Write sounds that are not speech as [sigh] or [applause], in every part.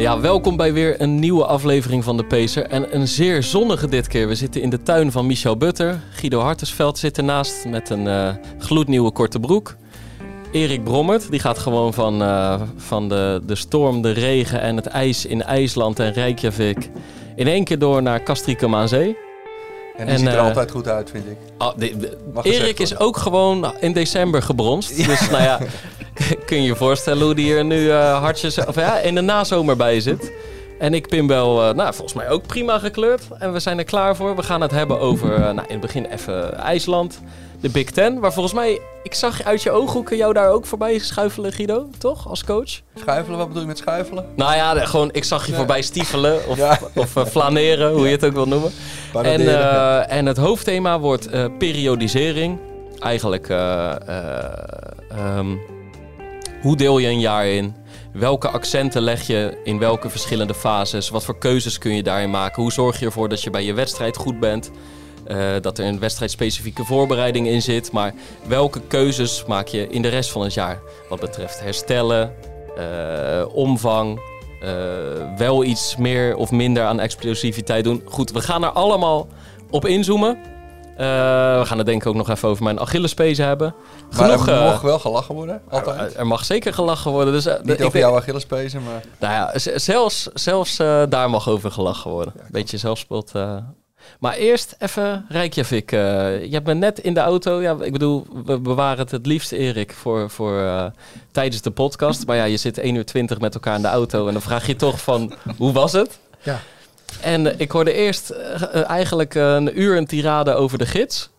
Ja, welkom bij weer een nieuwe aflevering van de Pacer. En een zeer zonnige dit keer. We zitten in de tuin van Michel Butter. Guido Hartesveld zit ernaast met een eh, gloednieuwe korte broek. Erik Brommert, die gaat gewoon van, eh, van de, de storm, de regen en het ijs in IJsland en Reykjavik... in één keer door naar Castricum aan Zee. En die En, ziet er eh, altijd goed uit, vind ik. Ah, de- de- Erik is ook gewoon in december gebronst. Dus nou ja, [laughs] [laughs] kun je je voorstellen hoe die er nu eh, hartjes of ja, in de nazomer bij zit. En ik ben wel, eh, nou, volgens mij ook prima gekleurd. En we zijn er klaar voor. We gaan het hebben over, eh, nou, in het begin even IJsland. De Big Ten, waar volgens mij, ik zag uit je ooghoeken jou daar ook voorbij schuifelen, Guido, toch? Als coach? Schuifelen, wat bedoel je met schuifelen? Nou ja, de- gewoon, ik zag je Ja. voorbij stiefelen of, Ja. of flaneren, hoe je het ook wil noemen. En, en het hoofdthema wordt periodisering. Eigenlijk, ehm, hoe deel je een jaar in? Welke accenten leg je in welke verschillende fases? Wat voor keuzes kun je daarin maken? Hoe zorg je ervoor dat je bij je wedstrijd goed bent? Eh, dat er een wedstrijdspecifieke voorbereiding in zit. Maar welke keuzes maak je in de rest van het jaar? Wat betreft herstellen, eh, omvang, eh, wel iets meer of minder aan explosiviteit doen. Goed, we gaan er allemaal op inzoomen. Eh, we gaan het denk ik ook nog even over mijn Achillespezen hebben. Maar er eh, mag wel gelachen worden, altijd. er mag zeker gelachen worden. Dus, eh, Niet ik over denk- jouw Achillespezen, maar... nou ja, zelfs, zelfs eh, daar mag over gelachen worden. Beetje zelfspot. eh. Maar eerst even Reykjavik. eh je bent net in de auto. Ja, ik bedoel, we bewaren het het liefst, Erik, voor, voor eh, tijdens de podcast. Maar ja, je zit 1 uur 20 met elkaar in de auto. En dan vraag je toch van, [laughs] hoe was het? Ja. En eh, ik hoorde eerst eh, eh, eigenlijk een uur een tirade over de gids.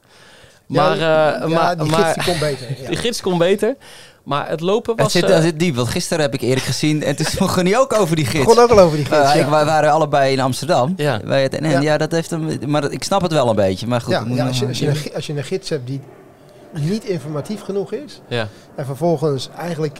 Maar, ja, eh, ja, maar, die maar gids die komt beter. [laughs] Ja. die gids kon beter. Maar het lopen was... Het zit, het zit diep, want gisteren heb ik Erik gezien en toen [laughs] begon hij ook over die gids. begon ook al over die gids. Ja. ik, wij waren allebei in Amsterdam. Ja. Bij het NN. Ja. Ja. dat heeft hem. Maar ik snap het wel een beetje. Maar goed, ja, als, je, als, je een, als je een gids hebt die niet informatief genoeg is... ja. en vervolgens eigenlijk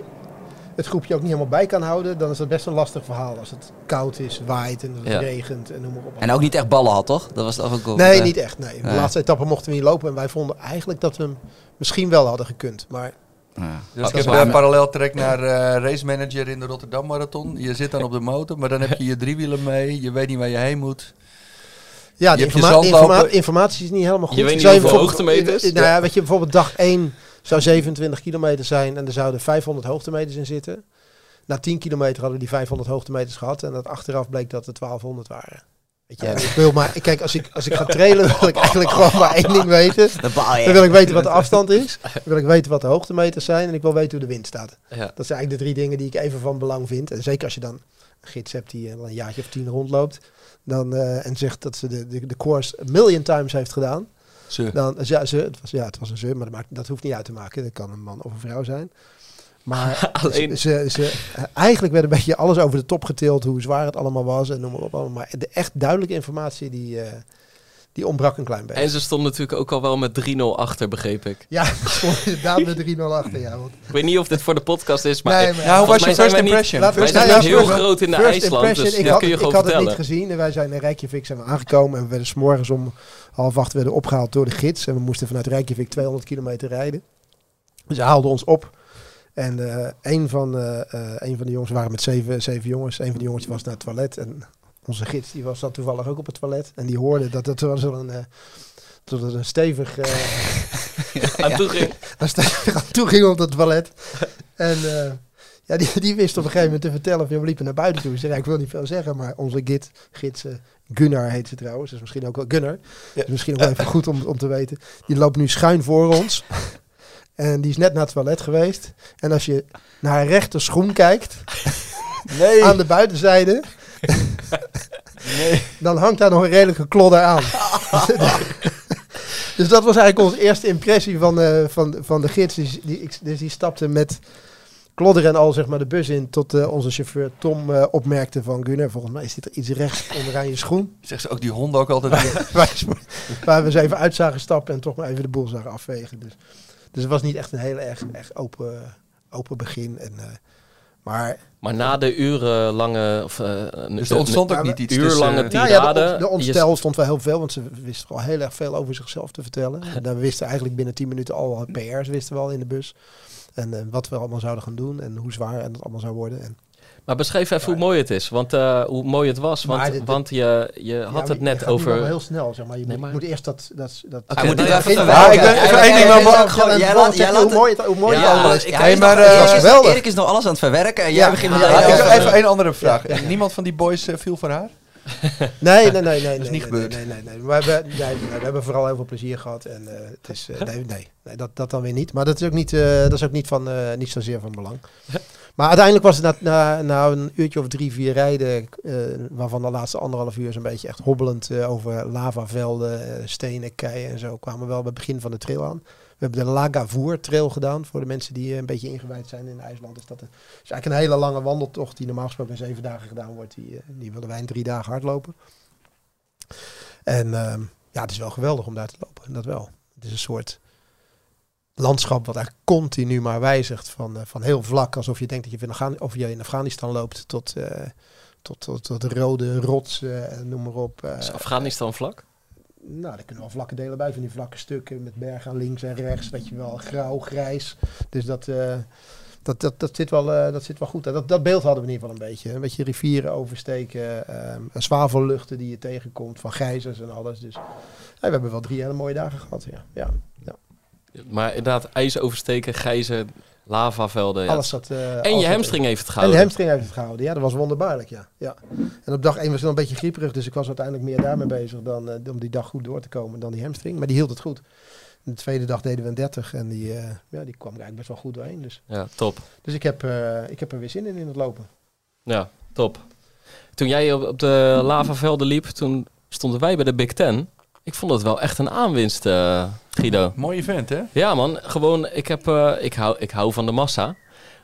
het groepje ook niet helemaal bij kan houden... dan is dat best een lastig verhaal als het koud is, waait en het Ja. regent en noem maar op. En ook niet echt ballen had, toch? Dat was toch ook wel- Nee, eh, niet echt. Nee. De Nee. laatste etappe mochten we niet lopen en wij vonden eigenlijk dat we hem misschien wel hadden gekund. Maar ja. Dus je maar- een parallel trekt naar eh race manager in de Rotterdam Marathon. Je zit dan op de motor, maar dan heb je je driewielen mee. Je weet niet waar je heen moet. ja, de Je informa- informa- informatie is niet helemaal goed. Je weet niet hoeveel hoogtemeters? Nou ja, weet je, bijvoorbeeld dag 1 zou 27 kilometer zijn en er zouden 500 hoogtemeters in zitten. Na 10 kilometer hadden we die 500 hoogtemeters gehad en dat achteraf bleek dat er 1200 waren. Weet je, Ja. ik wil maar, kijk, als ik, als ik ga trailen wil ik eigenlijk gewoon maar één ding weten. [laughs] Dan wil ik weten wat de afstand is. Dan wil ik weten wat de hoogtemeters zijn en ik wil weten hoe de wind staat. Ja. Dat zijn eigenlijk de drie dingen die ik even van belang vind. En zeker als je dan een gids hebt die al een jaartje of tien rondloopt. Dan, eh, en zegt dat ze de, de, de course a million times heeft gedaan. Ze. Dan, ja, ze, het was, ja, het was een ze, maar dat, maakt, dat hoeft niet uit te maken. Dat kan een man of een vrouw zijn. Maar [laughs] Alleen- ze, ze, eigenlijk werd een beetje alles over de top getild. Hoe zwaar het allemaal was en noem maar op. allemaal. Maar de echt duidelijke informatie die, eh, die ontbrak een klein beetje. En ze stond natuurlijk ook al wel met 3-0 achter, begreep ik. Ja, ik stond inderdaad met 3-0 achter. Ja, want, Ik weet niet of dit voor de podcast is, maar Nee, ik- maar- Ja, hoe was volgens je first niet- impression? Laten we- wij zijn Nou niet ja, heel first- groot in de First IJsland, impression, dus ik dat had, kun je ik gewoon had het niet gezien. En wij zijn in Reykjavik zijn we aangekomen. En we werden s'morgens om half acht werden opgehaald door de gids. En we moesten vanuit Reykjavik 200 kilometer rijden. Dus hij haalde ons op. En eh, een, van, eh, eh, een van de jongens, we waren met zeven, zeven jongens. Een van de jongens was naar het toilet. En onze gids die was zat toevallig ook op het toilet. En die hoorde dat het was wel een, eh, dat het een stevig... eh, [laughs] Aan toe ging. [laughs] daar stevig aan toe ging op het toilet. En eh, ja, die, die wist op een gegeven moment te vertellen. We liepen naar buiten toe. Ze zei, ja, ik wil niet veel zeggen, maar onze gid, gids, eh, Gunnar heet ze trouwens. Dus misschien ook wel Gunnar. Ja. Dus misschien ook wel even goed om, om te weten. Die loopt nu schuin voor ons. [laughs] En die is net naar het toilet geweest. En als je naar haar rechter schoen kijkt, Nee. aan de buitenzijde, nee. dan hangt daar nog een redelijke klodder aan. [laughs] dus dat was eigenlijk onze eerste impressie van, eh, van, van de gids. Die, die, dus die stapte met klodderen al zeg maar, de bus in tot eh, onze chauffeur Tom eh, opmerkte van Gunnar, volgens mij zit er iets rechts onderaan je schoen. Zegt ze ook die honden ook altijd [laughs] waar, we eens even uit zagen stappen en toch maar even de boel zagen afvegen. Dus, dus het was niet echt een heel erg, erg open, open begin. En, maar Maar na de urenlange... Of, eh, een- Dus er ontstond ook niet iets uurlange tussen... Nou ja, de, tirade. ont- de ontstel stond wel heel veel, want ze wisten al heel erg veel over zichzelf te vertellen. [laughs] En daar wisten eigenlijk binnen 10 minuten al wat PR's wisten we al in de bus. En eh, wat we allemaal zouden gaan doen en hoe zwaar het allemaal zou worden. En, Maar beschrijf even hoe mooi het is. Want eh, hoe mooi het was. Want, dit- want je, je Ja, had het je net gaat nu wel over... heel snel, zeg maar. Je Nee, moet, maar- moet eerst dat... dat, dat Oké, moet dat- ik dat- even dat- verwerken? ik ben- even Ja, één ding ja, ja, en Jij laat, jij je hoe laat, mooi het, hoe mooi het ja, allemaal is. is maar, eh, Erik dat is is- geweldig. Erik is nog alles aan het verwerken en Ja. jij begint met Ja, ja, even één andere vraag. Ja, ja. Niemand van die boys eh, viel voor haar? [laughs] Nee, nee, nee, nee. [laughs] is nee, niet nee, gebeurd. Nee, nee, nee. Maar we, hebben- nee, nee, we hebben vooral heel veel plezier gehad. En eh, het is, eh, nee, nee, nee dat, dat dan weer niet. Maar dat is ook niet, eh, dat is ook niet, van, eh, niet zozeer van belang. [laughs] Maar uiteindelijk was het na, na, een uurtje of drie, vier rijden, eh, waarvan de laatste anderhalf uur zo'n beetje echt hobbelend eh, over lavavelden, eh, stenen, keien en zo, kwamen we wel bij het begin van de trail aan. We hebben de Lagavur trail gedaan voor de mensen die een beetje ingewijd zijn in IJsland. Is dat een, is eigenlijk een hele lange wandeltocht die normaal gesproken in zeven dagen gedaan wordt. Die, die willen wij in drie dagen hardlopen. En ehm, ja, het is wel geweldig om daar te lopen. Dat wel. Het is een soort landschap wat eigenlijk continu maar wijzigt. Van, eh, van heel vlak, alsof je denkt dat je in, Afghan of je in Afghanistan loopt, tot, eh, tot, tot, tot de rode rotsen, en noem maar op. eh, Is Afghanistan vlak? nou, daar kunnen wel vlakke delen bij, van die vlakke stukken met bergen aan links en rechts, weet je wel, grauw, grijs. Dus dat, eh, dat, dat, dat, zit, wel, eh, dat zit wel goed. Dat, dat beeld hadden we in ieder geval een beetje. Een beetje rivieren oversteken, ehm zwavelluchten die je tegenkomt, van gijzers en alles. Dus we hebben wel drie hele mooie dagen gehad, ja. ja. Maar inderdaad, ijs oversteken, gijzen, lavavelden. Ja. Alles zat, eh, en alles je hamstring heeft het En gehouden. de hamstring heeft het gehouden, ja, dat was wonderbaarlijk, ja. ja. En op dag één was ik nog een beetje grieperig, dus ik was uiteindelijk meer daarmee bezig dan eh, om die dag goed door te komen dan die hamstring. Maar die hield het goed. De tweede dag deden we een 30 en die, eh, ja, die kwam er eigenlijk best wel goed doorheen. Dus, Ja, top. dus ik, heb, ik heb er weer zin in in het lopen. Ja, top. Toen jij op, op de lavavelden liep, toen stonden wij bij de Big Ten. Ik vond het wel echt een aanwinst, eh, Guido. Mooi event, hè? Ja man, gewoon, ik, heb, eh, ik, hou, ik hou van de massa.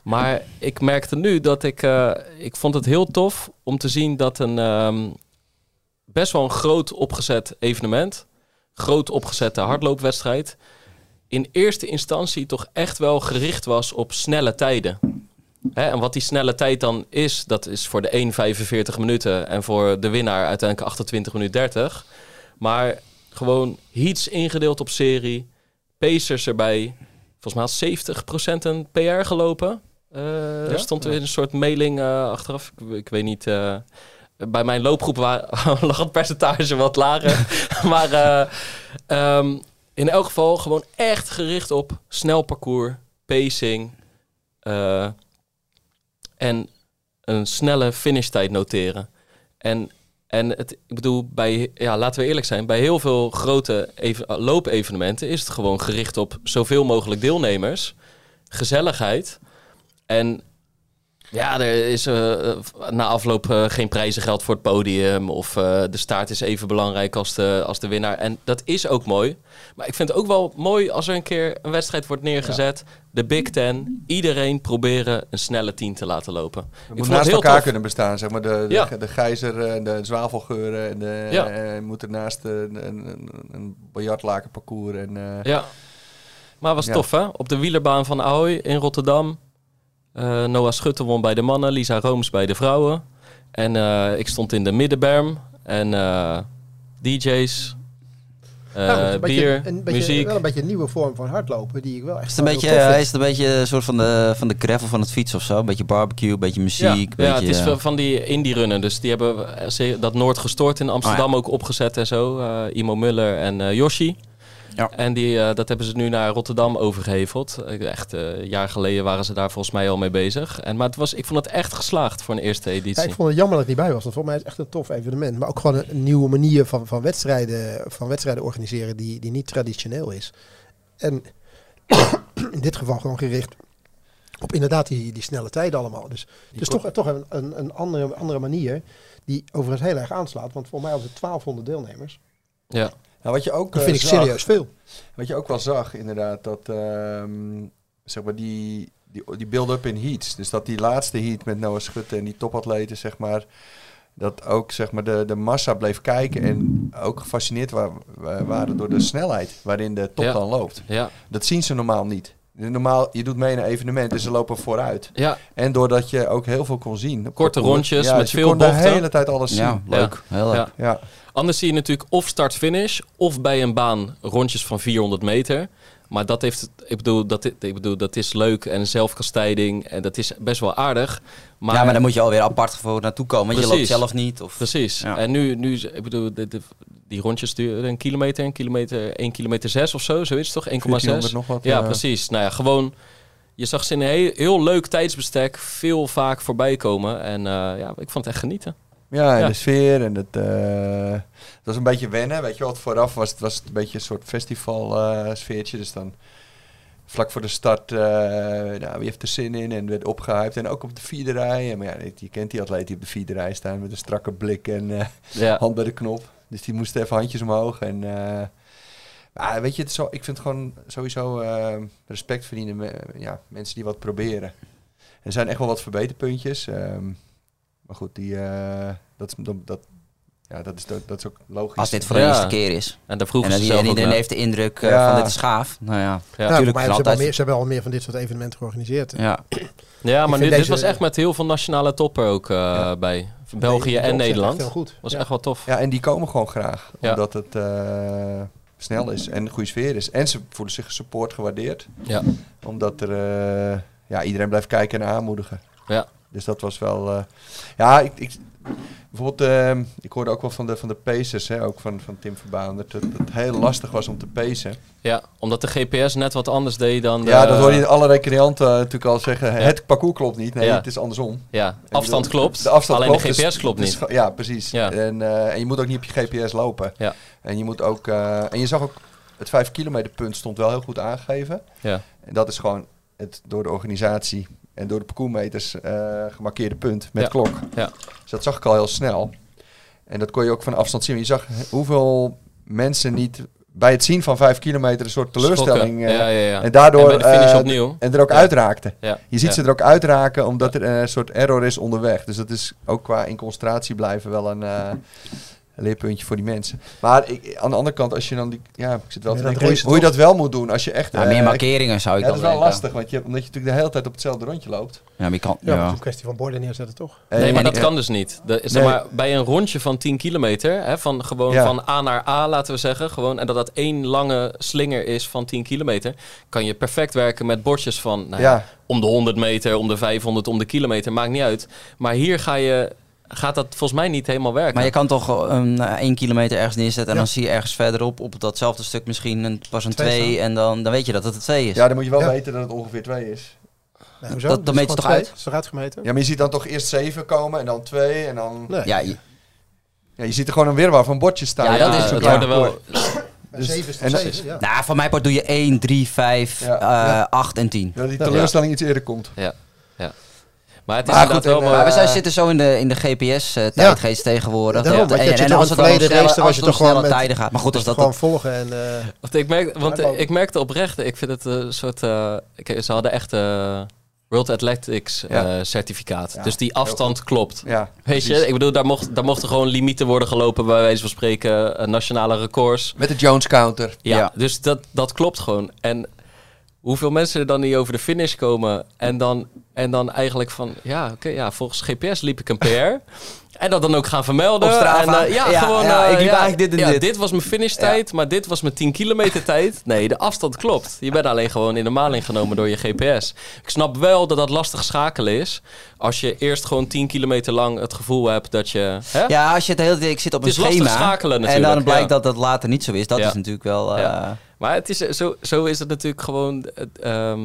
Maar ik merkte nu dat ik, eh, ik vond het heel tof om te zien dat een ehm, best wel een groot opgezet evenement, groot opgezette hardloopwedstrijd, in eerste instantie toch echt wel gericht was op snelle tijden. Hè, en wat die snelle tijd dan is, dat is voor de 1 45 minuten en voor de winnaar uiteindelijk 28 minuten 30. Maar gewoon heats ingedeeld op serie, pacers erbij. Volgens mij had 70% een PR gelopen. Eh, Er stond er een soort mailing eh, achteraf. Ik, ik weet niet. eh, bij mijn loopgroep [laughs] lag het percentage wat lager. [laughs] maar eh, ehm, in elk geval gewoon echt gericht op snel parcours, pacing. en een snelle finishtijd noteren. En, en het, ik bedoel, bij, ja, laten we eerlijk zijn, bij heel veel grote even, loopevenementen is het gewoon gericht op zoveel mogelijk deelnemers, gezelligheid. En ja, er is eh, eh, na afloop eh, geen prijzengeld voor het podium. Of de staart is even belangrijk als de, als de winnaar. En dat is ook mooi. Maar ik vind het ook wel mooi als er een keer een wedstrijd wordt neergezet. De Big Ten. Iedereen proberen een snelle tien te laten lopen. We moeten naast elkaar tof. kunnen bestaan, zeg maar. De, de, Ja. de gijzer, en de zwavelgeuren en de, Ja. eh, moet ernaast een, een, een, biljartlakenparcours en... Ja. Maar was tof hè? Op de wielerbaan van Ahoy in Rotterdam. Eh, Noah Schutte won bij de mannen, Lisa Rooms bij de vrouwen. En eh, ik stond in de middenberm. En eh, DJ's, eh, Nou, beetje- bier, een beetje, muziek. Wel een beetje een nieuwe vorm van hardlopen die ik wel echt Is het een beetje, hij is het een beetje een soort van de, van de gravel van het fietsen of zo? Een beetje barbecue, een beetje muziek, Ja, ja, het is van- die indie runnen. Dus die hebben dat Noord gestoord in Amsterdam Oh ook opgezet en zo. Eh, Imo Muller en eh Yoshi. Ja. En die, eh, dat hebben ze nu naar Rotterdam overgeheveld. Eh, Echt, eh, een jaar geleden waren ze daar volgens mij al mee bezig. En, maar het was, ik vond het echt geslaagd voor een eerste editie. Ja, ik vond het jammer dat ik niet bij was. Want volgens mij is het echt een tof evenement. Maar ook gewoon een, nieuwe manier van, van, wedstrijden, van wedstrijden organiseren die, die niet traditioneel is. En [coughs] in dit geval gewoon gericht op inderdaad die, die snelle tijden allemaal. Dus het is toch, toch een, een, een andere, andere manier die overigens heel erg aanslaat. Want voor mij hadden we 1200 deelnemers. Ja. Nou, wat je ook Dat eh, vind ik zag- serieus veel. Wat je ook wel zag, inderdaad, dat ehm, zeg maar die die, die build-up in heats. Dus dat die laatste heat met Noah Schutte en die topatleten, zeg maar, dat ook zeg maar, de, de massa bleef kijken en ook gefascineerd wa- wa- waren door de snelheid waarin de top Ja. dan loopt. Ja, Dat zien ze normaal niet. Normaal, je doet mee in een evenement en ze lopen vooruit. ja, En doordat je ook heel veel kon zien. Korte parcours, rondjes ja, met je veel kon de bochten. hele tijd alles zien. Ja, leuk. Heel leuk. Ja. Ja. Anders zie je natuurlijk of start-finish of bij een baan rondjes van 400 meter. Maar dat, heeft, ik bedoel, dat, ik bedoel, dat is leuk en zelfkastijding en dat is best wel aardig. Maar, ja, maar dan moet je alweer apart voor naartoe komen. Want je loopt zelf niet. Of... Precies. Ja. En nu, nu, ik bedoel, de, de- die rondjes duren een kilometer, een kilometer, 1 kilometer 6 of zo, zoiets toch? 1,6? 1400 nog wat. Ja, eh, precies. Nou ja, gewoon, je zag ze in een heel, heel leuk tijdsbestek veel vaak voorbij komen. En eh, ja, ik vond het echt genieten. Ja, en Ja. de sfeer en het, het was een beetje wennen. Weet je wat, vooraf was het, was het een beetje een soort festival eh, sfeertje. Dus dan vlak voor de start, nou, wie heeft er zin in? En werd opgehyped. En ook op de vierde rij. En, maar ja, je kent die atleet die op de vierde rij staan met een strakke blik en Ja, hand bij de knop. Dus die moest even handjes omhoog. En eh, maar weet je, het zo, ik vind het gewoon sowieso eh, respect verdienen ja, mensen die wat proberen. Er zijn echt wel wat verbeterpuntjes. ehm, maar goed, die, eh, dat, dat, ja, dat, is, dat, dat is ook logisch. Als dit voor de Ja. eerste keer is. en daar vroegen En, ze en iedereen heeft de indruk eh, Ja. van dit is gaaf. Nou ja, Ja. Ja, tuurlijk, voor mij hebben ze, altijd- hebben al meer, ze hebben al meer van dit soort evenementen georganiseerd. ja. Ja, maar vind dit, was echt met heel veel nationale toppen ook eh, bij. België Nee, en dat is Nederland. Heel goed. was Ja. echt wel tof. Ja, en die komen gewoon graag. Ja. Omdat het eh, snel is en een goede sfeer is. En ze voelen zich gesupport, gewaardeerd. Ja. Omdat er, eh, ja, iedereen blijft kijken en aanmoedigen. Ja. Dus dat was wel... eh, ja, ik, ik, bijvoorbeeld, eh, ik hoorde ook wel van de, van de pacers, hè, ook van, van Tim Verbaan, dat het, het heel lastig was om te pacen. ja, omdat de GPS net wat anders deed dan de, ja, dat hoor je alle recreanten natuurlijk al zeggen. Ja. Het parcours klopt niet. Nee, Ja. het is andersom. Ja, afstand bedoel, klopt. De afstand alleen klopt, de dus- GPS klopt dus niet. ge- ja, precies. Ja. En, eh, en je moet ook niet op je GPS lopen. Ja. En je moet ook... eh, en je zag ook... Het 5 kilometer punt stond wel heel goed aangegeven. Ja. En dat is gewoon het door de organisatie en door de parcoursmeters eh gemarkeerde punt met Ja. klok. Ja. Dus dat zag ik al heel snel. En dat kon je ook van afstand zien. Je zag hoeveel mensen niet bij het zien van 5 kilometer een soort teleurstelling... Eh, ja, ja, ja. En daardoor... En finish eh, opnieuw. En er ook uitraakten. Je ziet ze er ook uitraken omdat er een soort error is onderweg. Dus dat is ook qua in concentratie blijven wel een, een leerpuntje voor die mensen. Maar ik, aan de andere kant, als je dan die... Ja, ik zit wel Ja, denken hoe, je- hoe je dat wel moet doen. Als je echt... Ja, eh, meer markeringen zou ik ja, dat is wel denken. lastig, want je, omdat je natuurlijk de hele tijd op hetzelfde rondje loopt. Ja, maar je kan... Ja, maar het Ja. is een kwestie van borden neerzetten, toch? Nee, maar dat ik- kan dus niet. De, zeg Nee. maar, bij een rondje van 10 kilometer, hè, van gewoon Ja. van A naar A, laten we zeggen, gewoon, en dat dat één lange slinger is van 10 kilometer, kan je perfect werken met bordjes van nou ja, Ja, om de 100 meter, om de 500, om de kilometer, maakt niet uit. Maar hier ga je, gaat dat volgens mij niet helemaal werken. Maar je kan toch een eh, één kilometer ergens neerzetten en Ja. dan zie je ergens verderop op datzelfde stuk misschien een, pas een Twee twee en dan, dan weet je dat het een twee is. ja, dan moet je wel Ja. weten dat het ongeveer twee is. Nou, hoezo? dat meet je toch twee. uit? Is toch uitgemeten? Ja, maar je ziet dan toch eerst zeven komen en dan twee en dan... Nee. Ja, je- Ja, je ziet er gewoon een wirwar van bordjes staan. Ja, dat is waar. wel, Bij zeven is en toch dat zeven, ja. nou, van mijn part doe je 1, 3, 5, Ja. Ja. 8 en 10. Dat die teleurstelling iets eerder komt. Maar het is Maar goed, wel mooi. Maar we zijn, Eh, zitten zo in de, in de GPS-tijdgeest tegenwoordig. Daarom, want je en, en als het verleden snelle, race, was als je toch gewoon met- tijden gaat. Maar goed, als dat... gewoon volgen en... eh, Want ik, merk, want ik merkte oprecht, ik vind het een soort. eh, ze hadden echt eh, World Athletics eh, certificaat. Ja, dus die afstand klopt. Ja, Weet precies. je, ik bedoel, daar, mocht, daar mochten gewoon limieten worden gelopen, bij wijze van spreken, eh, nationale records. Met de Jones counter. Ja, Ja. dus dat, dat klopt gewoon. En hoeveel mensen er dan niet over de finish komen en dan, en dan eigenlijk van, ja, oké, ja, volgens GPS liep ik een PR. En dat dan ook gaan vermelden. Op Strava. En, eh, ja, Ja, gewoon. ja, eh, ik liep eigenlijk dit en ja, dit. was mijn finishtijd, maar dit was mijn 10 kilometer tijd. Nee, de afstand klopt. Je bent alleen gewoon in de maling genomen door je GPS. Ik snap wel dat dat lastig schakelen is. Als je eerst gewoon 10 kilometer lang het gevoel hebt dat je. Hè? Ja, als je het hele tijd... Ik zit op Het een is lastig schema. schakelen en natuurlijk, dan blijkt dat dat later niet zo is. Dat is natuurlijk wel... eh. Maar het is, zo, zo is het natuurlijk gewoon. het, ehm,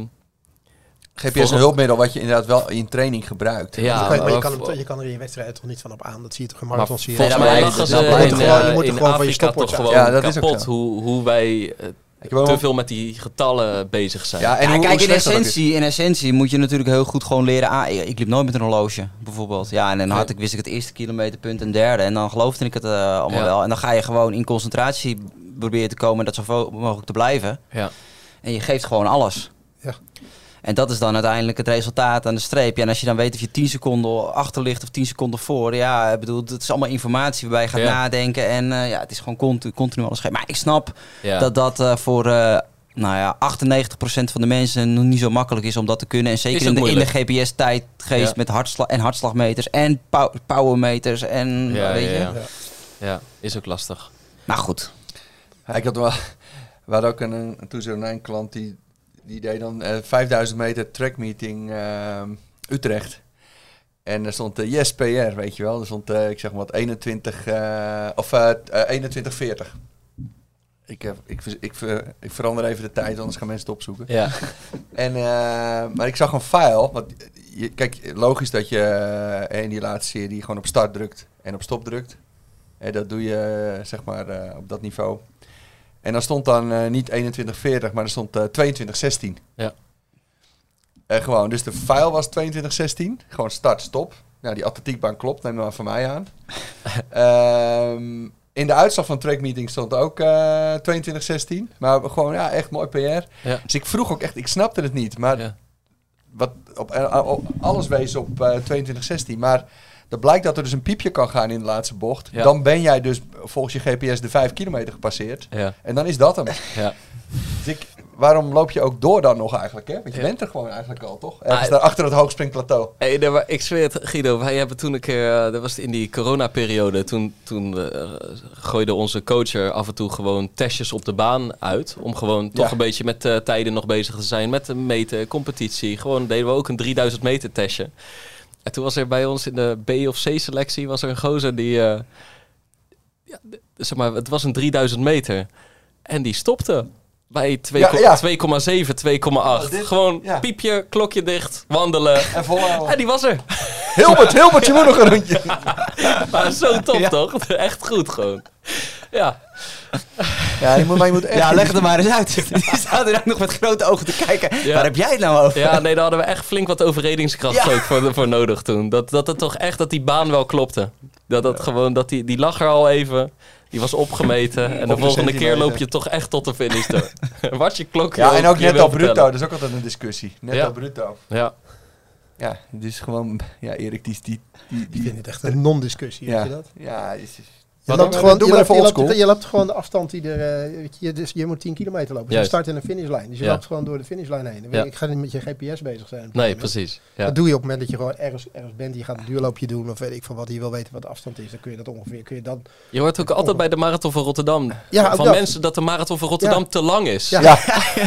GPS is een hulpmiddel wat je inderdaad wel in training gebruikt. ja, je, kan, maar je, kan hem, je kan er in je wedstrijd toch niet van op aan. Dat zie je toch in marathon zie je. volgens mij ze dat in, gewoon- je eh, moet er in gewoon van je toch gewoon Ja, dat is ook kapot zo. hoe, hoe wij eh, te veel met die getallen bezig zijn. Ja, en Ja, hoe, kijk, hoe in is. essentie, in essentie moet je natuurlijk heel goed gewoon leren aan. Ik, liep nooit met een horloge, bijvoorbeeld. Ja, en dan had ik, wist ik het eerste kilometerpunt en derde. En dan geloofde ik het eh, allemaal Ja. wel. En dan ga je gewoon in concentratie proberen te komen en dat zo mogelijk te blijven. Ja. En je geeft gewoon alles. Ja. En dat is dan uiteindelijk het resultaat aan de streep. Ja, en als je dan weet of je 10 seconden achter ligt of 10 seconden voor. Ja, ik bedoel, het is allemaal informatie waarbij je gaat Ja. nadenken. En eh, ja, het is gewoon continu, continu alles geven. Maar ik snap Ja. dat dat eh, voor eh, nou ja, 98% van de mensen nog niet zo makkelijk is om dat te kunnen. En zeker in de, in de. GPS-tijdgeest Ja. met hartslag en hartslagmeters en pow- powermeters. En ja, weet ja, je. ja. Ja, is ook lastig. Maar goed. Ja, ik had wel, [laughs] we hadden ook een, een toen zo'n klant die, die deed dan eh 5000 meter trackmeeting ehm Utrecht. En er stond eh, yes PR, weet je wel. Er stond, eh, ik zeg maar wat, 21, eh, of eh 2140. Ik, heb, ik, ik, ver- ik verander even de tijd, anders gaan mensen het opzoeken. Ja, [laughs] En, eh, maar ik zag een file. Want je, kijk, logisch dat je eh, in die laatste serie gewoon op start drukt en op stop drukt. Hè, dat doe je eh, zeg maar eh, op dat niveau. En dan stond dan eh, niet 2140, maar er stond eh 2216. Ja. En gewoon, dus de file was 2216. Gewoon start, stop. Nou, die atletiekbaan klopt, neem maar van mij aan. [laughs] Ehm, in de uitslag van trackmeeting stond ook eh 2216. Maar gewoon, ja, echt mooi PR. ja. Dus ik vroeg ook echt, ik snapte het niet. Maar ja. wat op, eh, op- alles wees op eh 2216. Maar dat blijkt dat er dus een piepje kan gaan in de laatste bocht. Ja. Dan ben jij dus volgens je GPS de 5 kilometer gepasseerd. ja. En dan is dat hem. [laughs] ja. Dus ik, waarom loop je ook door dan nog eigenlijk? Hè? Want je Ja. bent er gewoon eigenlijk al, toch? Ergens Ah, daar achter het hoogspringplateau. Hey, nee, maar ik zweer het, Guido, wij hebben toen een keer, eh, dat was in die coronaperiode, toen, toen eh, gooide onze coach er af en toe gewoon testjes op de baan uit. Om gewoon toch Ja. een beetje met eh, tijden nog bezig te zijn, met de meten, competitie. Gewoon deden we ook een 3000 meter testje. En toen was er bij ons in de B of C selectie was er een gozer die, ja, zeg maar, het was een 3000 meter. En die stopte bij 2,7, Ja, ja. 2,8. Oh, dit- Gewoon ja. piepje, klokje dicht, wandelen. [laughs] En volhouden. En die was er. Hilbert, Hilbert, je moet nog een rondje. [laughs] Maar zo top toch? [laughs] Echt goed gewoon. Ja. Ja, je moet, maar je moet echt... Ja, leg het er maar eens uit. [laughs] Die staat er ook nog met grote ogen te kijken. Ja. Waar heb jij het nou over? ja, nee, daar hadden we echt flink wat overredingskracht Ja. ook voor, voor nodig toen. Dat, dat het toch echt, dat die baan wel klopte. Dat dat gewoon, dat die, die lag er al even. Die was opgemeten. En de Op de volgende keer loop je toch echt tot de finish door. [laughs] Wat je klokje Ja, en ook net al bruto. vertellen. Dat is ook altijd een discussie. Net Ja. al bruto. Ja. Ja, dus gewoon... Ja, Erik, die... die, die, Ik die vind het echt een non-discussie. ja, weet je dat? ja, is, is- Je loopt dan? gewoon, Doe je maar loopt, even je, loopt, je gewoon de afstand die er... eh, weet je, dus je moet 10 kilometer lopen. Dus een start- en een finishlijn. Dus je Ja. loopt gewoon door de finishlijn heen. Ja. je, Ik ga niet met je GPS bezig zijn. Nee, precies. Ja. Dat doe je op het moment dat je gewoon ergens, ergens bent. Je gaat een duurloopje doen of weet ik van wat. Je wil weten wat de afstand is. Dan kun je dat ongeveer... Kun je dan, Je hoort ook altijd bij de Marathon van Rotterdam van dat. mensen dat de Marathon van Rotterdam te lang is. Ja. Ja,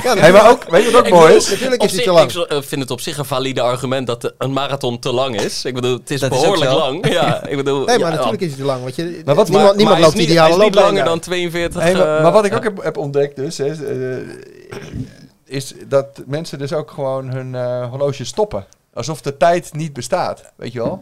ja, [laughs] hey, maar ook, weet je wat ook Ik mooi is? Natuurlijk is die zich- te lang. Ik eh, vind het op zich een valide argument dat een marathon te lang is. Ik bedoel, het is behoorlijk lang. Ja, ik bedoel, Nee, maar natuurlijk is het te lang. Want je, Maar wat- niemand, niemand is loopt niet, ideale is looplijn langer dan 42. Hey, maar, eh, maar wat ik ook ja. heb, heb ontdekt dus, hè, eh, is dat mensen dus ook gewoon hun eh, horloge stoppen. Alsof de tijd niet bestaat, weet je wel?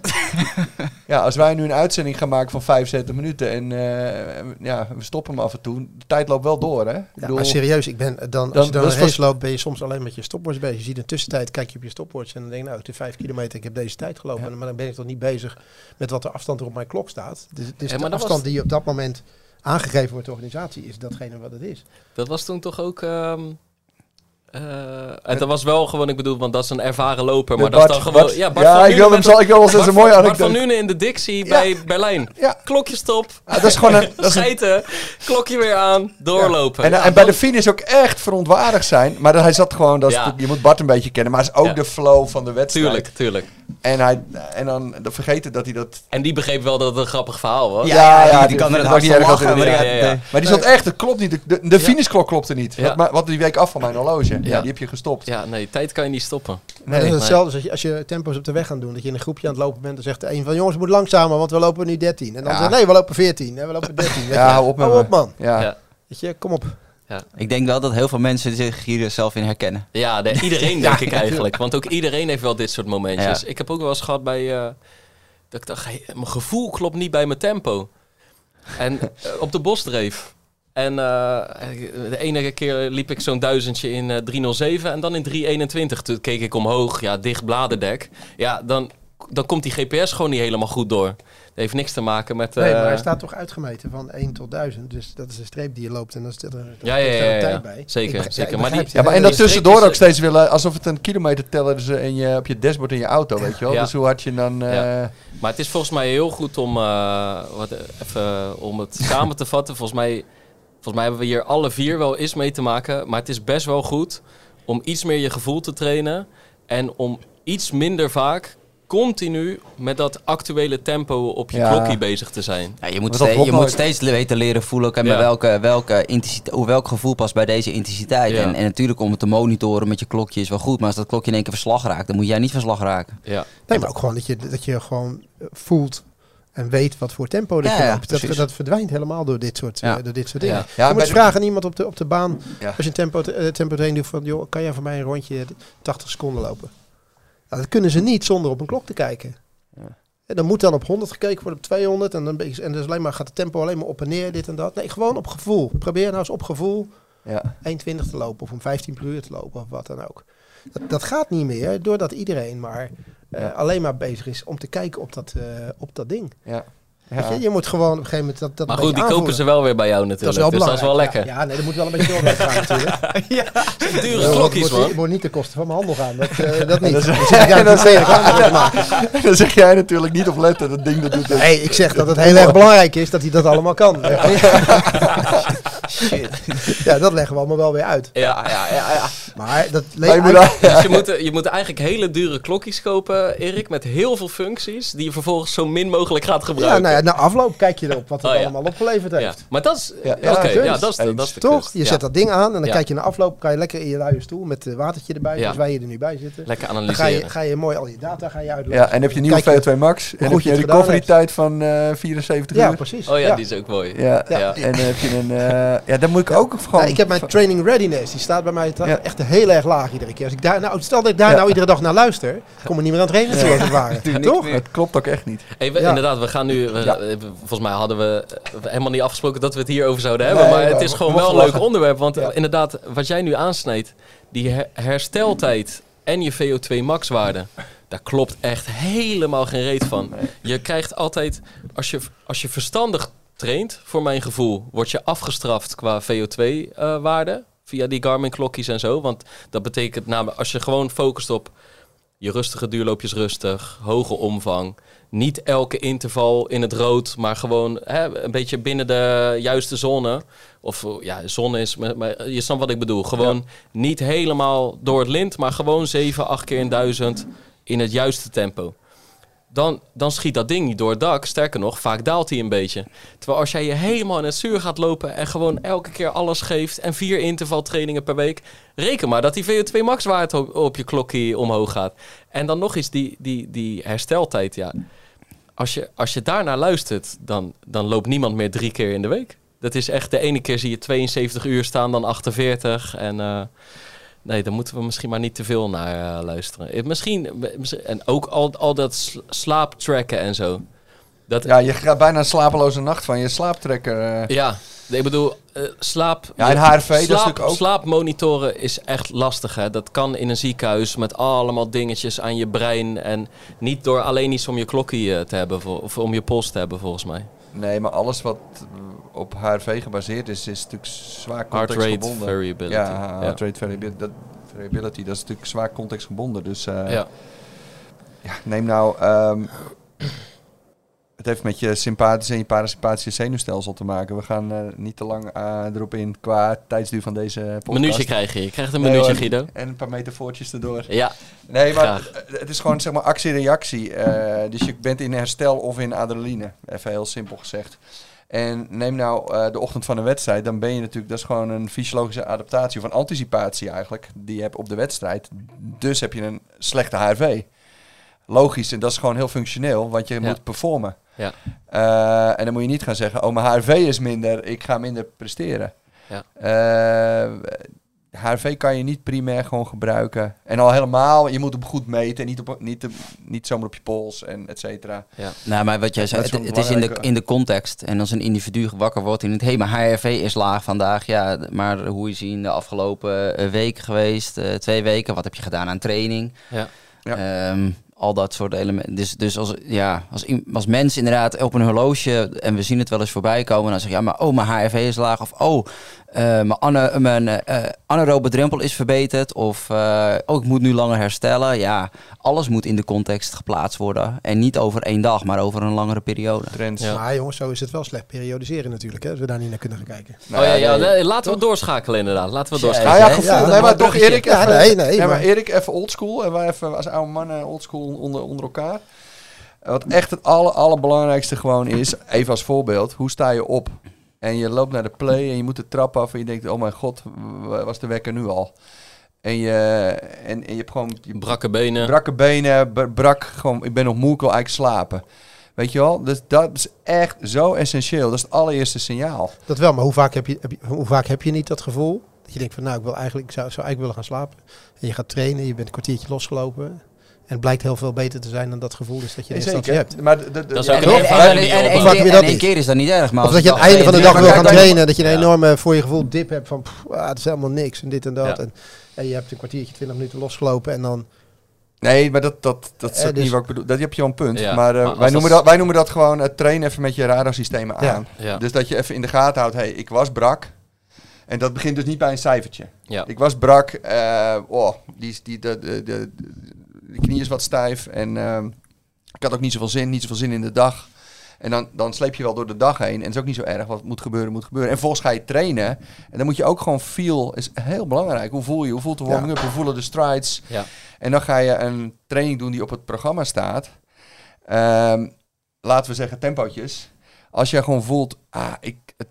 [laughs] ja, als wij nu een uitzending gaan maken van 75 minuten en eh, ja, we stoppen hem af en toe, de tijd loopt wel door, hè? Ik Ja, bedoel, maar serieus, ik ben dan, Dan- als je dan een is race loopt, ben je soms alleen met je stopwatch bezig. Je ziet een tussentijd, kijk je op je stopwatch en dan denk je, nou, het is vijf kilometer, ik heb deze tijd gelopen. Maar dan ben ik toch niet bezig met wat de afstand er op mijn klok staat. Dus, dus Ja, de afstand was- die op dat moment aangegeven wordt door de organisatie, is datgene wat het is. Dat was toen toch ook... ehm, eh, en dat was wel gewoon, ik bedoel, want dat is een ervaren loper. Maar dat is dan gewoon... Bart- ja, Bart ja, van ik wil hem zo, ik wil wel eens een mooie van- Bart van anekdote. Nuenen in de Dixie bij Berlijn. [laughs] Ja. Klokje stop, Ah, dat is gewoon een, [laughs] dat is een schijten, klokje weer aan, doorlopen. En, Ja, en bij de finish ook echt verontwaardigd zijn. Maar hij zat gewoon, dat is je moet Bart een beetje kennen, maar het is ook Ja. de flow van de wedstrijd. Tuurlijk, tuurlijk. En, hij, en dan, dan vergeten dat hij dat... En die begreep wel dat het een grappig verhaal was. Ja, Ja, die, die- die kan er niet erg hij- maar die stond echt, het klopt niet. De, de, finishklok klopte niet. Wat die week af van mijn horloge. Ja. Ja. die heb je gestopt. Ja, nee, tijd kan je niet stoppen. Maar dat is Nee. hetzelfde als je, als je tempo's op de weg gaat doen. Dat je in een groepje aan het lopen bent. Dan zegt de een van jongens, moet langzamer, want we lopen nu 13. En dan Ja. zegt nee, we lopen 14. En we lopen 13. [laughs] Weet Ja, hou op Hou man. Ja. Ja. Weet je, kom op. Ik denk wel dat heel veel mensen zich hier zelf in herkennen. Ja, de- iedereen [laughs] denk ik eigenlijk. Want ook iedereen heeft wel dit soort momentjes. Ja. Ik heb ook wel eens gehad bij... eh, dat ik dacht, hey, mijn gevoel klopt niet bij mijn tempo. En eh, op de bosdreef. En eh, de ene keer liep ik zo'n duizendje in eh, 307 en dan in 321. Toen keek ik omhoog, ja, dicht bladerdek. Ja, dan dan komt die GPS gewoon niet helemaal goed door. Dat heeft niks te maken met... Nee, maar eh, hij staat toch uitgemeten van 1 tot 1000. Dus dat is een streep die je loopt en dan zit er, dan Ja, ja, ja, een ja. tijd bij. Zeker, begrijp- zeker. Maar die- Ja, maar en dat tussendoor ook steeds willen, alsof het een kilometerteller is in je, op je dashboard in je auto, weet je wel. Ja. Dus hoe hard je dan... eh, Ja. Maar het is volgens mij heel goed om, eh, wat, even, om het samen te vatten. Volgens mij, volgens mij hebben we hier alle vier wel eens mee te maken. Maar het is best wel goed om iets meer je gevoel te trainen. En om iets minder vaak continu met dat actuele tempo op je Ja. klokje bezig te zijn. Ja, je moet, Maar dat ste- klopt je moet steeds weten leren voelen met Ja. welke, welke intensiteit, hoe welk gevoel past bij deze intensiteit. Ja. En, en natuurlijk om het te monitoren met je klokje is wel goed. Maar als dat klokje in één keer verslag raakt, dan moet jij niet verslag raken. Ja. Nee, maar ook gewoon dat je, dat je gewoon voelt en weet wat voor tempo er Ja, ja, loopt. Dat, dat verdwijnt helemaal door dit soort, Ja. eh, door dit soort dingen. Je moet de- vragen aan iemand op de, op de baan, als je een tempo, eh, tempo training doet van, joh, kan jij voor mij een rondje 80 seconden lopen? Nou, dat kunnen ze niet zonder op een klok te kijken. Ja. En dan moet dan op 100 gekeken worden, op 200 en dan en dus alleen maar gaat het tempo alleen maar op en neer, dit en dat. Nee, gewoon op gevoel. Probeer nou eens op gevoel ja. 1,20 te lopen of om 15 per uur te lopen of wat dan ook. Dat, dat gaat niet meer doordat iedereen maar. Alleen maar bezig is om te kijken op dat, eh, op dat ding. Ja. Ja. je? je moet gewoon op een gegeven moment dat, dat Maar goed, die kopen ze wel weer bij jou natuurlijk. Dat is wel dus dat is belangrijk. wel lekker. Ja, ja, nee, dat moet wel een beetje doorwerk gaan [laughs] natuurlijk. Dure Ja, klokjes, het moet, man. Het moet niet ten koste van mijn handel gaan. Dat, eh, dat [laughs] niet. Dan ik [laughs] de zeg jij natuurlijk niet op letten, dat ding dat doet het. Nee, ik zeg dat het heel erg belangrijk is dat hij dat allemaal kan. Ja, dat leggen we allemaal wel weer uit. Ja, ja, ja, ja. Maar dat eigenlijk- Dus je moet, je moet eigenlijk hele dure klokjes kopen, Erik, met heel veel functies, die je vervolgens zo min mogelijk gaat Ja, gebruiken. nou ja, na afloop kijk je erop wat het Oh, ja. allemaal opgeleverd heeft. Ja, maar dat is... Ja, Ja, Oké, ja, ja, dat is de, dat is de Toch? Je Ja. zet dat ding aan en dan Ja. kijk je naar afloop. Kan je lekker in je luie stoel met watertje erbij, Ja. zoals wij hier er nu bij zitten. Lekker Dan ga analyseren. je, ga je mooi al je data ga je uitleggen. Ja, en heb je nieuwe Kijk je VO2 Max. En heb goed je recovery tijd van eh 74 Ja, uur. precies. Oh ja, die is ook mooi. Ja, Ja. en dan heb je een... eh, ja, dan moet ik ook gewoon... Ja, ik heb mijn training readiness, die staat bij mij Ja. echt heel erg laag iedere keer. Als ik daar, nou, stel dat ik daar Ja. nou iedere dag naar luister, kom ik niet meer aan het trainen toe als het ware. Toch? Het klopt ook echt niet. Hey, we- Ja. Inderdaad, we gaan nu... we- Ja. Eh, Volgens mij hadden we eh, helemaal niet afgesproken dat we het hierover zouden hebben. Nee, maar het we- is we gewoon wel een leuk onderwerp. Want eh, Ja. inderdaad, wat jij nu aansnijdt, die her- hersteltijd en je VO2 max waarde... Daar klopt echt helemaal geen reet van. Je krijgt altijd, als je, als je verstandig traint, voor mijn gevoel, word je afgestraft qua VO2-waarde. via die Garmin-klokjes en zo. Want dat betekent namelijk, als je gewoon focust op je rustige duurloopjes rustig, hoge omvang. Niet elke interval in het rood, maar gewoon hè, een beetje binnen de juiste zone. Of ja, zone is, maar, je snapt wat ik bedoel. Gewoon niet helemaal door het lint, maar gewoon 7, 8 keer in 1000 in het juiste tempo. Dan, dan schiet dat ding niet door het dak. Sterker nog, vaak daalt hij een beetje. Terwijl als jij je helemaal in het zuur gaat lopen en gewoon elke keer alles geeft en vier intervaltrainingen per week, reken maar dat die VO2 max waarde op, op je klokje omhoog gaat. En dan nog eens die, die, die hersteltijd, ja. Als je, als je daarnaar luistert, dan, dan loopt niemand meer drie keer in de week. Dat is echt, de ene keer zie je 72 uur staan, dan 48. En eh, nee, daar moeten we misschien maar niet te veel naar eh, luisteren. Eh, Misschien, en ook al, al dat sl- slaaptracken en zo. Dat, Ja, je gaat bijna een slapeloze nacht van je slaaptrekker. eh. ja, ik bedoel, eh, slaap... Ja, en HRV, dat is slaap, natuurlijk ook- Slaapmonitoren is echt lastig, hè. Dat kan in een ziekenhuis met allemaal dingetjes aan je brein. En niet door alleen iets om je klokje eh, te hebben, of om je pols te hebben, volgens mij. Nee, maar alles wat op HRV gebaseerd is, is natuurlijk zwaar Heart rate contextgebonden. variability. Ja, heart rate variability dat, variability, dat is natuurlijk zwaar contextgebonden. Dus ja. ja, neem nou... ehm, het heeft met je sympathische en je parasympathische zenuwstelsel te maken. We gaan eh, niet te lang eh, erop in qua tijdsduur van deze podcast. Minuutje krijg je. Je krijgt een minuutje. Guido. En een paar metafoortjes erdoor. Ja, Nee, maar Graag. eh, het is gewoon zeg maar actie-reactie. Dus je bent in herstel of in adrenaline. Even heel simpel gezegd. En neem nou de ochtend van een wedstrijd, dan ben je natuurlijk, dat is gewoon een fysiologische adaptatie of een anticipatie eigenlijk, die je hebt op de wedstrijd. Dus heb je een slechte HRV. Logisch, en dat is gewoon heel functioneel, want je Ja. moet performen. Ja. Eh, en dan moet je niet gaan zeggen, oh mijn HRV is minder, ik ga minder presteren. Ja. Eh, HRV kan je niet primair gewoon gebruiken. En al helemaal, je moet hem goed meten. en Niet, op, niet, niet zomaar op je pols en et cetera. Nou, maar wat jij zei, het, is in de, in de context. En als een individu wakker wordt in het... Hé, maar HRV is laag vandaag. Ja, maar hoe is hij in de afgelopen eh, week geweest? eh, twee weken? Wat heb je gedaan aan training? Ja. Ja. Ehm, al dat soort elementen. Dus, dus als, ja, als, als mensen inderdaad op een horloge, en we zien het wel eens voorbij komen, dan zeg je, ja, maar oh, mijn HRV is laag. Of oh, mijn, ane, mijn eh, anaerobe drempel is verbeterd. Of eh, oh, ik moet nu langer herstellen. Ja, alles moet in de context geplaatst worden. En niet over één dag, maar over een langere periode. Trends. Ja. Maar jongens, zo is het wel slecht periodiseren natuurlijk, hè, als we daar niet naar kunnen gaan kijken. Nou oh ja, ja, nee. laten we doorschakelen inderdaad. Laten we Ja, doorschakelen. Nou ja, hè? gevoel. Ja, nee, maar toch. Erik Ja, even... nee, nee, ja, maar maar- Erik even oldschool. En wij even als oude mannen oldschool onder, onder elkaar. Wat echt het aller, allerbelangrijkste gewoon is, even als voorbeeld, hoe sta je op? En je loopt naar de play en je moet de trap af en je denkt, oh mijn god, was de wekker nu al? En je, en, en je hebt gewoon je Brakke benen. brakke benen, brak, gewoon, ik ben nog moe, ik wil eigenlijk slapen. Weet je wel? Dus dat is echt zo essentieel. Dat is het allereerste signaal. Dat wel, maar hoe vaak heb je, heb je, hoe vaak heb je niet dat gevoel? Dat je denkt van, nou, ik, wil eigenlijk, ik zou, zou eigenlijk willen gaan slapen. En je gaat trainen, je bent een kwartiertje losgelopen. En het blijkt heel veel beter te zijn dan dat gevoel is dat je in eerste instantie hebt. Maar de, de, de- Dat is ook En, één niet? keer is dat niet erg, maar Of dat je aan het einde van de dag wil gaan trainen. Dat je een enorme, voor je gevoel, dip hebt van, ah, het is helemaal niks en dit en dat. En, en je hebt een kwartiertje, twintig minuten losgelopen en dan... Nee, maar dat, dat, dat is Eh, ook dus- niet wat ik bedoel. Dat heb je wel een punt. Ja, maar, eh, maar wij, noemen dat- wij noemen dat gewoon het trainen even met je radarsystemen aan. Ja. Dus dat je even in de gaten houdt, hey, ik was brak. En dat begint dus niet bij een cijfertje. Ja. Ik was brak, eh, oh, die, die, de, de, de, de knie is wat stijf. En ehm, ik had ook niet zoveel zin, niet zoveel zin in de dag. En dan, dan sleep je wel door de dag heen. En het is ook niet zo erg. Wat moet gebeuren, moet gebeuren. En volgens ga je trainen. En dan moet je ook gewoon feel, is heel belangrijk. Hoe voel je? Hoe voelt de warming up? Hoe voelen de strides? Ja. En dan ga je een training doen die op het programma staat. Ehm, laten we zeggen tempootjes. Als je gewoon voelt, ah, ik, het,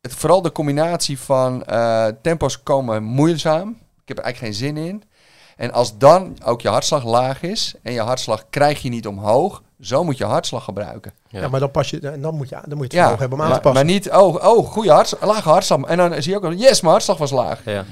het, vooral de combinatie van eh, tempo's komen moeizaam. Ik heb er eigenlijk geen zin in. En als dan ook je hartslag laag is en je hartslag krijg je niet omhoog, zo moet je hartslag gebruiken. Ja. Ja, maar dan, pas je, en dan moet je, dan moet je het Ja, vermogen hebben om aan te maar, passen. maar niet, oh, oh goede hartslag, lage hartslag. En dan zie je ook, al, yes, mijn hartslag was laag. Ja.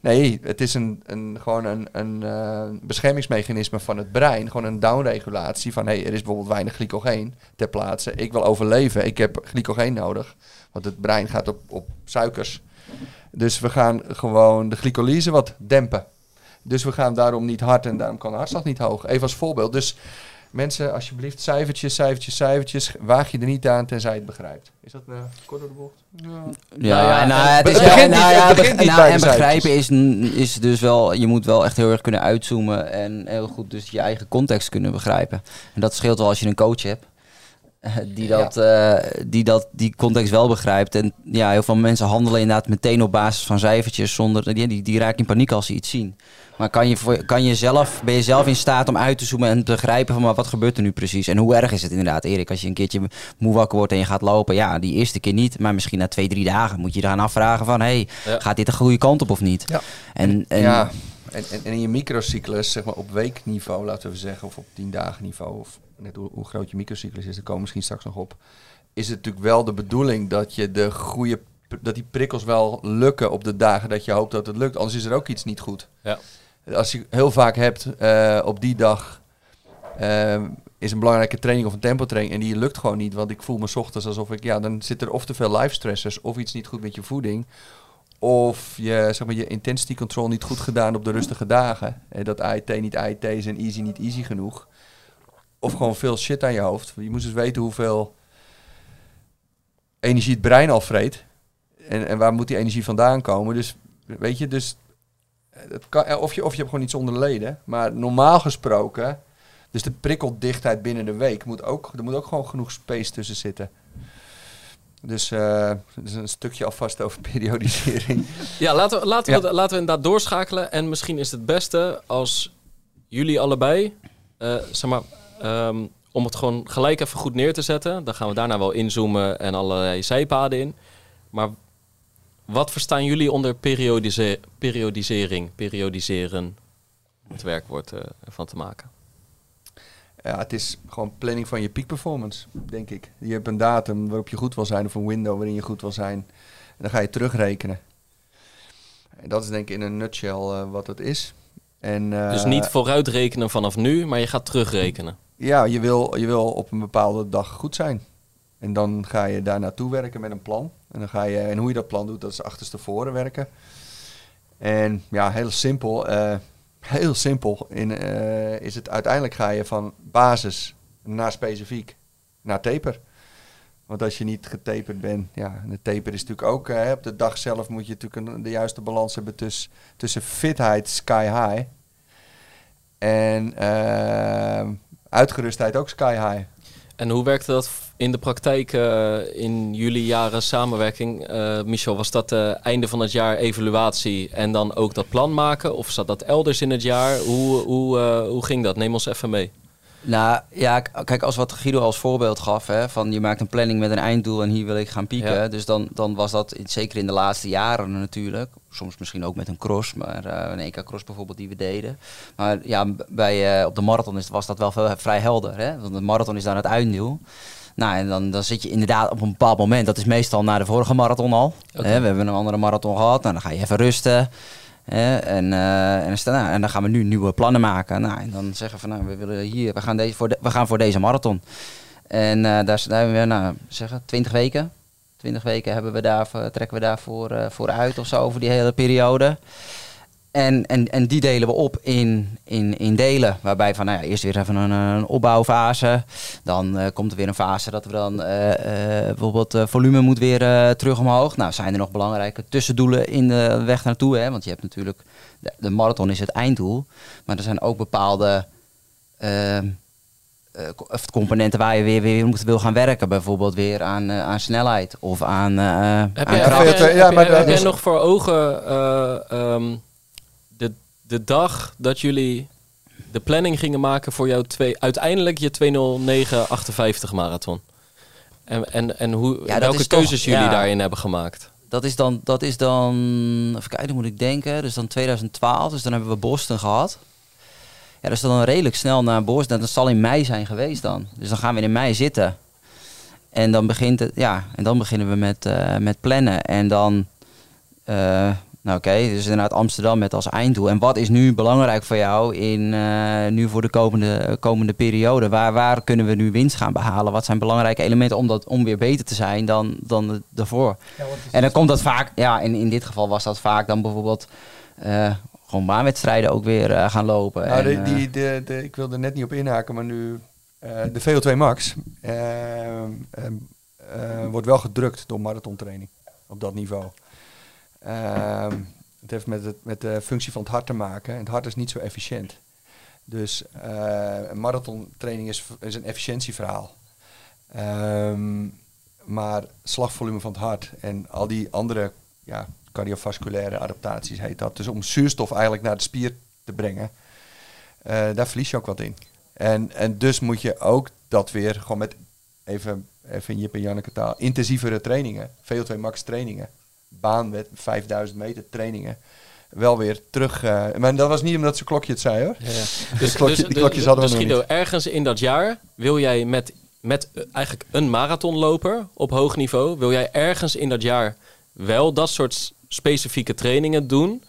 Nee, het is een, een, gewoon een, een eh, beschermingsmechanisme van het brein. Gewoon een downregulatie van, hey, er is bijvoorbeeld weinig glycogeen ter plaatse. Ik wil overleven, ik heb glycogeen nodig. Want het brein gaat op, op suikers. Dus we gaan gewoon de glycolyse wat dempen. Dus we gaan daarom niet hard en daarom kan de hartslag niet hoog. Even als voorbeeld. Dus mensen, alsjeblieft, cijfertjes, cijfertjes, cijfertjes. Waag je er niet aan tenzij je het begrijpt. Is dat uh, kort door de bocht? Ja. Ja, Nou ja, nou, en- het is het wel- begint nou ja, begint niet nou, en begrijpen is, is dus wel, je moet wel echt heel erg kunnen uitzoomen en heel goed dus je eigen context kunnen begrijpen. En dat scheelt wel als je een coach hebt. eh, Die dat, eh, die dat die context wel begrijpt. En ja, heel veel mensen handelen inderdaad meteen op basis van cijfertjes zonder. Die, die, die raken in paniek als ze iets zien. Maar kan je, voor, kan je zelf, ben je zelf in staat om uit te zoomen en te begrijpen van maar wat gebeurt er nu precies? En hoe erg is het inderdaad, Erik, als je een keertje moe wakker wordt en je gaat lopen? Ja, die eerste keer niet, maar misschien na twee, drie dagen moet je eraan afvragen van hey, Ja. gaat dit de goede kant op of niet? Ja. En, en ja, en, en, en in je microcyclus, zeg maar op weekniveau, laten we zeggen, of op tien dagen niveau, of net hoe, hoe groot je microcyclus is, daar komen we misschien straks nog op, is het natuurlijk wel de bedoeling dat je de goede, dat die prikkels wel lukken op de dagen dat je hoopt dat het lukt. Anders is er ook iets niet goed. Ja. Als je heel vaak hebt eh, op die dag eh, is een belangrijke training of een tempo training en die lukt gewoon niet, want ik voel me ochtends alsof ik, ja, dan zit er of te veel life stressors of iets niet goed met je voeding. Of je, zeg maar, je intensity control niet goed gedaan op de rustige dagen. En dat AIT niet AIT is en easy niet easy genoeg. Of gewoon veel shit aan je hoofd. Je moest dus weten hoeveel energie het brein al vreet. En, en waar moet die energie vandaan komen. Dus weet je, dus het kan, eh, of, je, of je hebt gewoon iets onder de leden. Maar normaal gesproken, dus de prikkeldichtheid binnen de week, moet ook, er moet ook gewoon genoeg space tussen zitten. Dus, eh dus een stukje alvast over [laughs] periodisering. Ja, laten we, laten, we, Ja. laten we inderdaad doorschakelen. En misschien is het beste als jullie allebei, eh, zeg maar, ehm, om het gewoon gelijk even goed neer te zetten. Dan gaan we daarna wel inzoomen en allerlei zijpaden in. Maar wat verstaan jullie onder periodise periodisering, periodiseren? Om het werkwoord eh, ervan te maken. Ja, het is gewoon planning van je peak performance, denk ik. Je hebt een datum waarop je goed wil zijn of een window waarin je goed wil zijn. En dan ga je terugrekenen. En dat is denk ik in een nutshell eh, wat het is. En, eh, dus niet vooruitrekenen vanaf nu, maar je gaat terugrekenen. Ja, je wil, je wil op een bepaalde dag goed zijn. En dan ga je daar naartoe werken met een plan. En, dan ga je, en hoe je dat plan doet, dat is achterstevoren werken. En ja, heel simpel. eh, heel simpel. In, eh, is het uiteindelijk ga je van basis naar specifiek naar taper. Want als je niet getaperd bent, ja, de taper is natuurlijk ook, eh, op de dag zelf moet je natuurlijk een, de juiste balans hebben tussen, tussen fitheid sky high en uitgerustheid ook sky high. En hoe werkte dat in de praktijk eh, in jullie jaren samenwerking? Eh, Michel, was dat uh, einde van het jaar evaluatie en dan ook dat plan maken? Of zat dat elders in het jaar? Hoe, hoe, hoe ging dat? Neem ons even mee. Nou ja, kijk, als wat Guido als voorbeeld gaf, hè, van je maakt een planning met een einddoel en hier wil ik gaan pieken. Ja. Dus dan, dan was dat zeker in de laatste jaren natuurlijk. Soms misschien ook met een cross, maar eh, een EK-cross bijvoorbeeld die we deden. Maar ja, bij, eh, op de marathon is, was dat wel veel, vrij helder. Hè? Want de marathon is dan het einddoel. Nou, en dan, dan zit je inderdaad op een bepaald moment, dat is meestal na de vorige marathon al. Hè? We hebben een andere marathon gehad, nou, dan ga je even rusten. En, eh, en, nou, en dan gaan we nu nieuwe plannen maken. Nou, en dan zeggen we van nou, we willen hier, we gaan, deze voor we gaan voor deze marathon. En eh, daar zijn we, nou, zeggen, 20 weken. 20 weken hebben we daar, trekken we daarvoor eh, voor uit of zo over die hele periode. En, en, en die delen we op in, in, in delen. Waarbij van nou ja, eerst weer even een, een opbouwfase. Dan eh, komt er weer een fase dat we dan eh, eh, bijvoorbeeld volume moet weer terug omhoog. Nou, zijn er nog belangrijke tussendoelen in de weg naartoe. Hè? Want je hebt natuurlijk, de, de marathon is het einddoel. Maar er zijn ook bepaalde ehm, eh, of componenten waar je weer, weer moet wil gaan werken. Bijvoorbeeld weer aan, aan snelheid of aan, eh Heb aan jij, kracht. heb jij- VO2, ja, heb maar nog voor ogen eh, ehm, de, dag dat jullie de planning gingen maken voor jouw twee, uiteindelijk je 20958 marathon? En, en, en hoe, Ja, welke toch- keuzes jullie ja. daarin hebben gemaakt? Dat is dan, dat is dan, even kijken, moet ik denken. Dus dan 2012, dus dan hebben we Boston gehad. Ja, is dan redelijk snel naar Boston. Dat zal in mei zijn geweest dan. Dus dan gaan we in mei zitten. En dan, begint het, ja, en dan beginnen we met, eh, met plannen. En dan, eh, nou oké, dus inderdaad Amsterdam met als einddoel. En wat is nu belangrijk voor jou in, eh, nu voor de komende, komende periode? Waar, waar kunnen we nu winst gaan behalen? Wat zijn belangrijke elementen om, dat, om weer beter te zijn dan, dan daarvoor? Ja, En dan komt dat vaak, ja, in, in dit geval was dat vaak dan bijvoorbeeld eh, gewoon baanwedstrijden ook weer eh, gaan lopen. Nou, En, de, die, de, de, ik wilde er net niet op inhaken, maar nu de VO2 Max wordt wel gedrukt door marathontraining op dat niveau. Ehm, het heeft met, het, met de functie van het hart te maken. En het hart is niet zo efficiënt. Dus eh, een marathontraining is, is een efficiëntieverhaal. Ehm, maar slagvolume van het hart en al die andere ja, cardiovasculaire adaptaties heet dat. Dus om zuurstof eigenlijk naar de spier te brengen, eh, daar verlies je ook wat in. En, en dus moet je ook dat weer gewoon met, even, even in Jip en Janneke taal, intensievere trainingen, VO2 max trainingen, baan met 5000 meter trainingen, wel weer terug. eh, maar dat was niet omdat zijn klokje het zei hoor. [laughs] Dus, klokje- die klokjes hadden we dus nog Guido, niet. ergens in dat jaar wil jij met, met eh, eigenlijk een marathonloper op hoog niveau, wil jij ergens in dat jaar wel dat soort specifieke trainingen doen?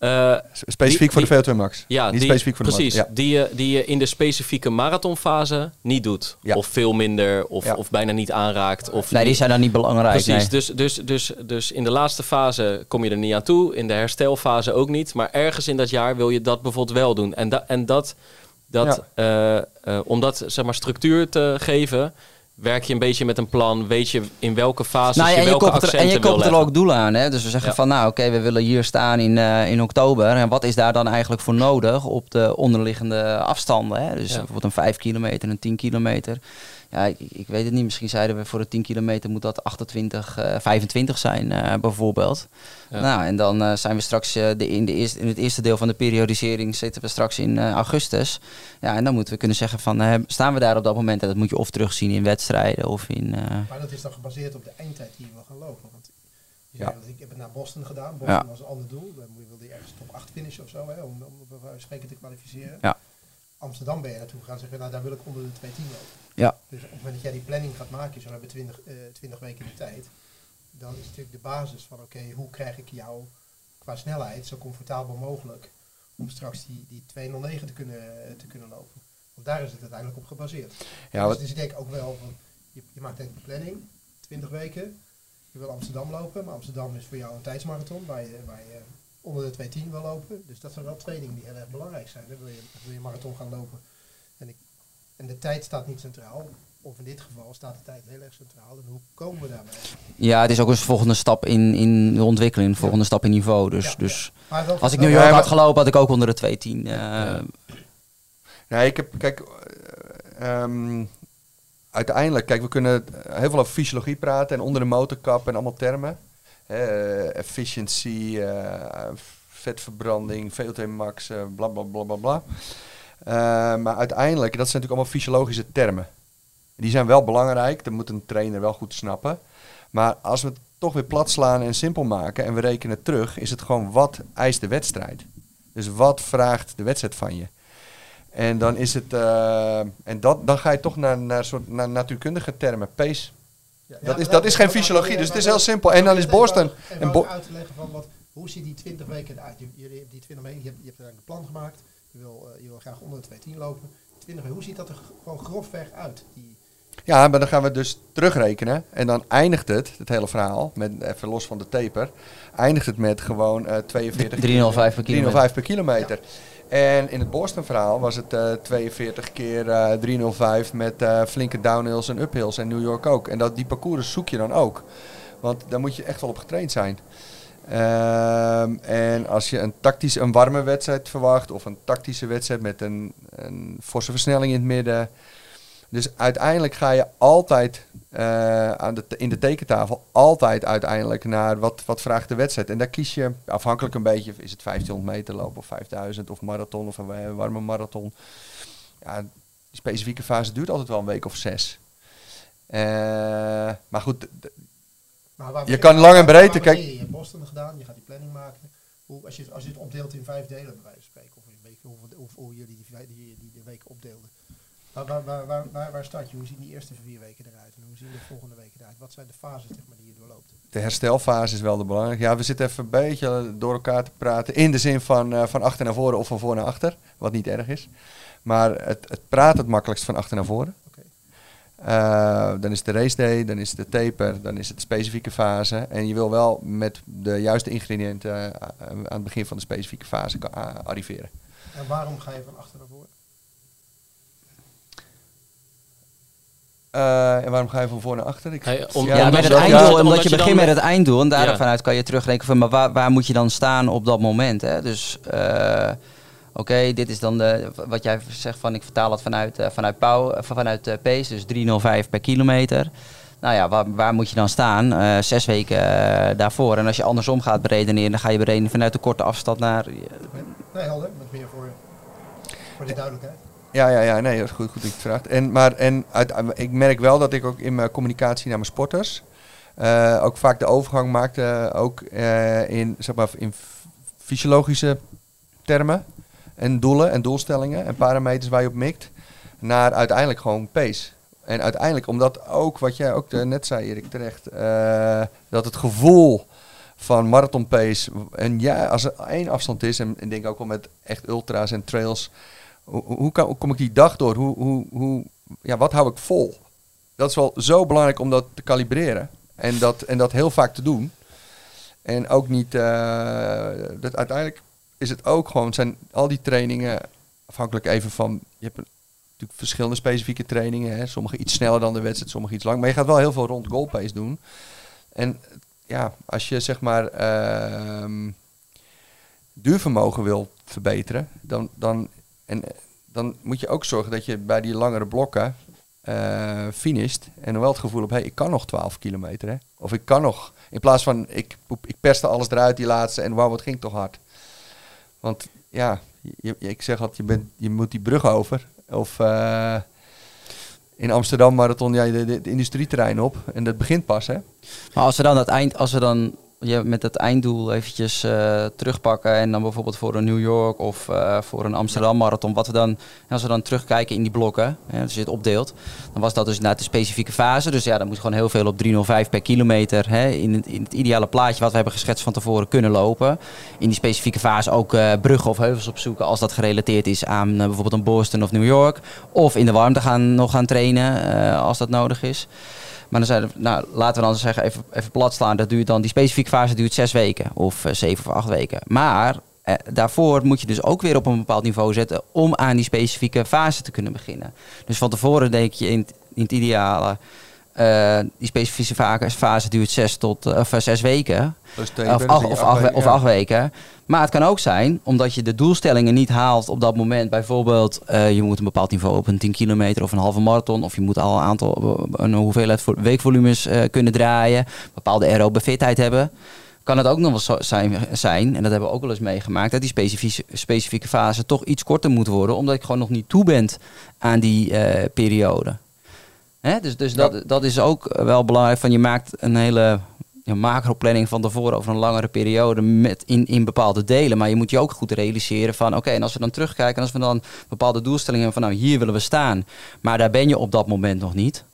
Eh, Specifiek Die- voor de VO2 max. ja, niet die, specifiek voor de precies. marathon. Die, je, die je in de specifieke marathonfase niet doet. Ja. Of veel minder, of, Ja. of bijna niet aanraakt. Of nee, die zijn dan niet belangrijk. Precies, nee. dus, dus, dus, dus in de laatste fase kom je er niet aan toe. In de herstelfase ook niet. Maar ergens in dat jaar wil je dat bijvoorbeeld wel doen. En, da, en dat, dat eh, eh, om dat zeg maar, structuur te geven, werk je een beetje met een plan. Weet je in welke fase Nou, je welke er, accenten en je koppelt er ook doelen aan. Hè? Dus we zeggen Ja. van, nou oké, we willen hier staan in, eh, in oktober. En wat is daar dan eigenlijk voor nodig op de onderliggende afstanden? Hè? Dus Ja. bijvoorbeeld een 5 kilometer, een 10 kilometer. Ja, ik, ik weet het niet. Misschien zeiden we voor de 10 kilometer moet dat 28, eh 25 zijn eh, bijvoorbeeld. Ja. Nou, en dan eh, zijn we straks eh, de, in, de eerste, in het eerste deel van de periodisering zitten we straks in eh, augustus. Ja, en dan moeten we kunnen zeggen van, staan we daar op dat moment? En dat moet je of terugzien in wedstrijden of in... eh, Maar dat is dan gebaseerd op de eindtijd die je wil gaan lopen. Want Ja. ik heb het naar Boston gedaan. Boston Ja. was een ander doel. Dan wilde je ergens top 8 finishen of zo, hè, om, om van spreken te kwalificeren. Ja. Amsterdam ben je naartoe gegaan en zeg je, nou daar wil ik onder de 210 lopen. Ja. Dus op het moment dat jij die planning gaat maken, zo hebben we 20, eh 20 weken de tijd, dan is natuurlijk de basis van oké, hoe krijg ik jou qua snelheid zo comfortabel mogelijk om straks die, die 209 te kunnen, te kunnen lopen. Want daar is het uiteindelijk op gebaseerd. Ja, dus, dus ik denk ook wel, van, je, je maakt een planning, 20 weken. Je wil Amsterdam lopen, maar Amsterdam is voor jou een tijdsmarathon waar je, waar je onder de 210 wil lopen. Dus dat zijn wel twee dingen die heel erg belangrijk zijn. Dan wil je, wil je marathon gaan lopen. En, ik, en de tijd staat niet centraal. Of in dit geval staat de tijd heel erg centraal. En hoe komen we daarbij? Ja, het is ook een volgende stap in, in de ontwikkeling, een volgende stap in niveau. Dus, Ja, dus Maar wel als ik New York maar- had gelopen, had ik ook onder de 210. eh Nee, ik heb, kijk, ehm, uiteindelijk, kijk, we kunnen heel veel over fysiologie praten en onder de motorkap en allemaal termen. Hè, eh, efficiency, eh, vetverbranding, VO2 max, bla bla bla bla bla. Eh, maar uiteindelijk, dat zijn natuurlijk allemaal fysiologische termen. Die zijn wel belangrijk, dat moet een trainer wel goed snappen. Maar als we het toch weer plat slaan en simpel maken en we rekenen terug, is het gewoon wat eist de wedstrijd. Dus wat vraagt de wedstrijd van je? En dan is het, eh, en dat, dan ga je toch naar, naar, soort, naar natuurkundige termen. Pace. Ja, Dat ja, is, dat is geen fysiologie, dus het is heel simpel. En dan is Boston. En Bo- uit te leggen van wat, hoe ziet die 20 weken eruit? Je, die 20 weken, je hebt, je hebt een plan gemaakt. Je wil, eh, je wil graag onder de 210 lopen. 20 weken, hoe ziet dat er gewoon grofweg uit? Die, Ja, maar dan gaan we dus terugrekenen. En dan eindigt het, het hele verhaal, met, even los van de taper, eindigt het met gewoon eh 42 305 per kilometer. 305 per kilometer. En in het Boston verhaal was het eh 42 keer eh 305 met eh, flinke downhills en uphills. En New York ook. En dat, die parcours zoek je dan ook. Want daar moet je echt wel op getraind zijn. Ehm, en als je een tactisch een warme wedstrijd verwacht of een tactische wedstrijd met een, een forse versnelling in het midden. Dus uiteindelijk ga je altijd eh, aan de, in de tekentafel altijd uiteindelijk naar wat, wat vraagt de wedstrijd. En daar kies je afhankelijk een beetje, is het 1500 meter lopen of 5000 of marathon of een wa- warme marathon. Ja, die specifieke fase duurt altijd wel een week of zes. Eh, maar goed, maar Je kan lang en breed, waar kijk- gedaan, je gaat die planning maken. Hoe, als, je, als je het opdeelt in vijf delen, bij wijze van spreken, of hoe, hoe, hoe jullie die, die, die de weken opdeelden. Waar, waar, waar, waar, waar, start je? Hoe zien die eerste vier weken eruit? En hoe zien de volgende weken eruit? Wat zijn de fases zeg maar, die je doorloopt? de herstelfase is wel de belangrijke. Ja, we zitten even een beetje door elkaar te praten. In de zin van, eh, van achter naar voren of van voor naar achter. Wat niet erg is. Maar het, het praat het makkelijkst van achter naar voren. Eh, dan is het de race day, dan is het de taper, dan is het de specifieke fase. En je wil wel met de juiste ingrediënten eh, aan het begin van de specifieke fase a- arriveren. En waarom ga je van achter naar voren? Eh, en waarom ga je van voor naar achter? Ik, Hey, om- Ja, met je het einddoel, ja, omdat, omdat je je begint met het einddoel en Ja. daarvanuit kan je terugrekenen van, maar waar, waar moet je dan staan op dat moment? Hè? Dus, oké, dit is dan de, wat jij zegt van, ik vertaal het vanuit, eh, vanuit, Pauw, eh, vanuit eh, Pace, dus 305 per kilometer. Nou ja, waar, waar moet je dan staan? Eh, zes weken daarvoor. En als je andersom gaat beredeneren, dan ga je beredeneren vanuit de korte afstand naar... Nee, helder, met meer voor, voor de duidelijkheid. Ja, ja, ja, nee, dat is goed, goed dat je het vraagt. En, maar en uit, ik merk wel dat ik ook in mijn communicatie naar mijn sporters eh, ook vaak de overgang maakte, ook eh, in, zeg maar, in fysiologische termen en doelen en doelstellingen en parameters waar je op mikt, naar uiteindelijk gewoon pace. En uiteindelijk, omdat ook, wat jij ook eh, net zei, Erik, terecht, eh, dat het gevoel van marathon pace, en ja, als er één afstand is, en ik denk ook wel met echt ultra's en trails, hoe, kan, kom ik die dag door? Hoe, hoe, hoe, ja, wat hou ik vol? Dat is wel zo belangrijk om dat te kalibreren. En dat, en dat heel vaak te doen. En ook niet... eh, dat uiteindelijk is het ook gewoon... Zijn al die trainingen afhankelijk even van... Je hebt natuurlijk verschillende specifieke trainingen. Hè. Sommige iets sneller dan de wedstrijd, sommige iets lang. Maar je gaat wel heel veel rond goalpace doen. En ja, als je zeg maar... ehm, duurvermogen wil verbeteren, dan, dan, en, dan moet je ook zorgen dat je bij die langere blokken eh finisht en wel het gevoel hebt, hey, ik kan nog 12 kilometer. Hè? Of ik kan nog, in plaats van ik, ik perste alles eruit die laatste en wauw, wat ging toch hard. Want ja, ik zeg altijd, je, bent, moet die brug over. Of eh, in Amsterdam marathon, ja, de, de, industrieterrein op en dat begint pas, hè. Maar als we dan dat eind, als we dan je met het einddoel eventjes eh, terugpakken en dan bijvoorbeeld voor een New York of eh, voor een Amsterdam marathon, wat we dan, als we dan terugkijken in die blokken, hè, als je het opdeelt, dan was dat dus inderdaad de specifieke fase. Dus ja, dan moet gewoon heel veel op 305 per kilometer hè, in, het, in het ideale plaatje wat we hebben geschetst van tevoren kunnen lopen. In die specifieke fase ook eh, bruggen of heuvels opzoeken als dat gerelateerd is aan bijvoorbeeld een Boston of New York. Of in de warmte gaan, nog gaan trainen als dat nodig is. Maar dan zeiden we, nou, laten we dan zeggen, even, even plat slaan. Dat duurt dan, die specifieke fase duurt zes weken. Of eh, zeven of acht weken. Maar eh, daarvoor moet je dus ook weer op een bepaald niveau zetten om aan die specifieke fase te kunnen beginnen. Dus van tevoren denk je in, het- in het ideale, eh, die specifieke fa- fase duurt zes tot of zes weken. Dus twee Of acht, of, acht, weken, of acht weken. Maar het kan ook zijn omdat je de doelstellingen niet haalt op dat moment. Bijvoorbeeld, eh, je moet een bepaald niveau op een 10 kilometer of een halve marathon. Of je moet al een aantal een hoeveelheid vo- weekvolumes eh, kunnen draaien. Bepaalde aerobe fitheid hebben. Kan het ook nog wel zo zijn, zijn, en dat hebben we ook wel eens meegemaakt, dat die specifieke, specifieke fase toch iets korter moet worden, omdat ik gewoon nog niet toe bent aan die eh, periode. Hè? Dus, dus dat, dat is ook wel belangrijk. Van je maakt een hele ja, macro-planning van tevoren over een langere periode met in, in bepaalde delen. Maar je moet je ook goed realiseren van oké, en als we dan terugkijken en als we dan bepaalde doelstellingen hebben van nou hier willen we staan, maar daar ben je op dat moment nog niet.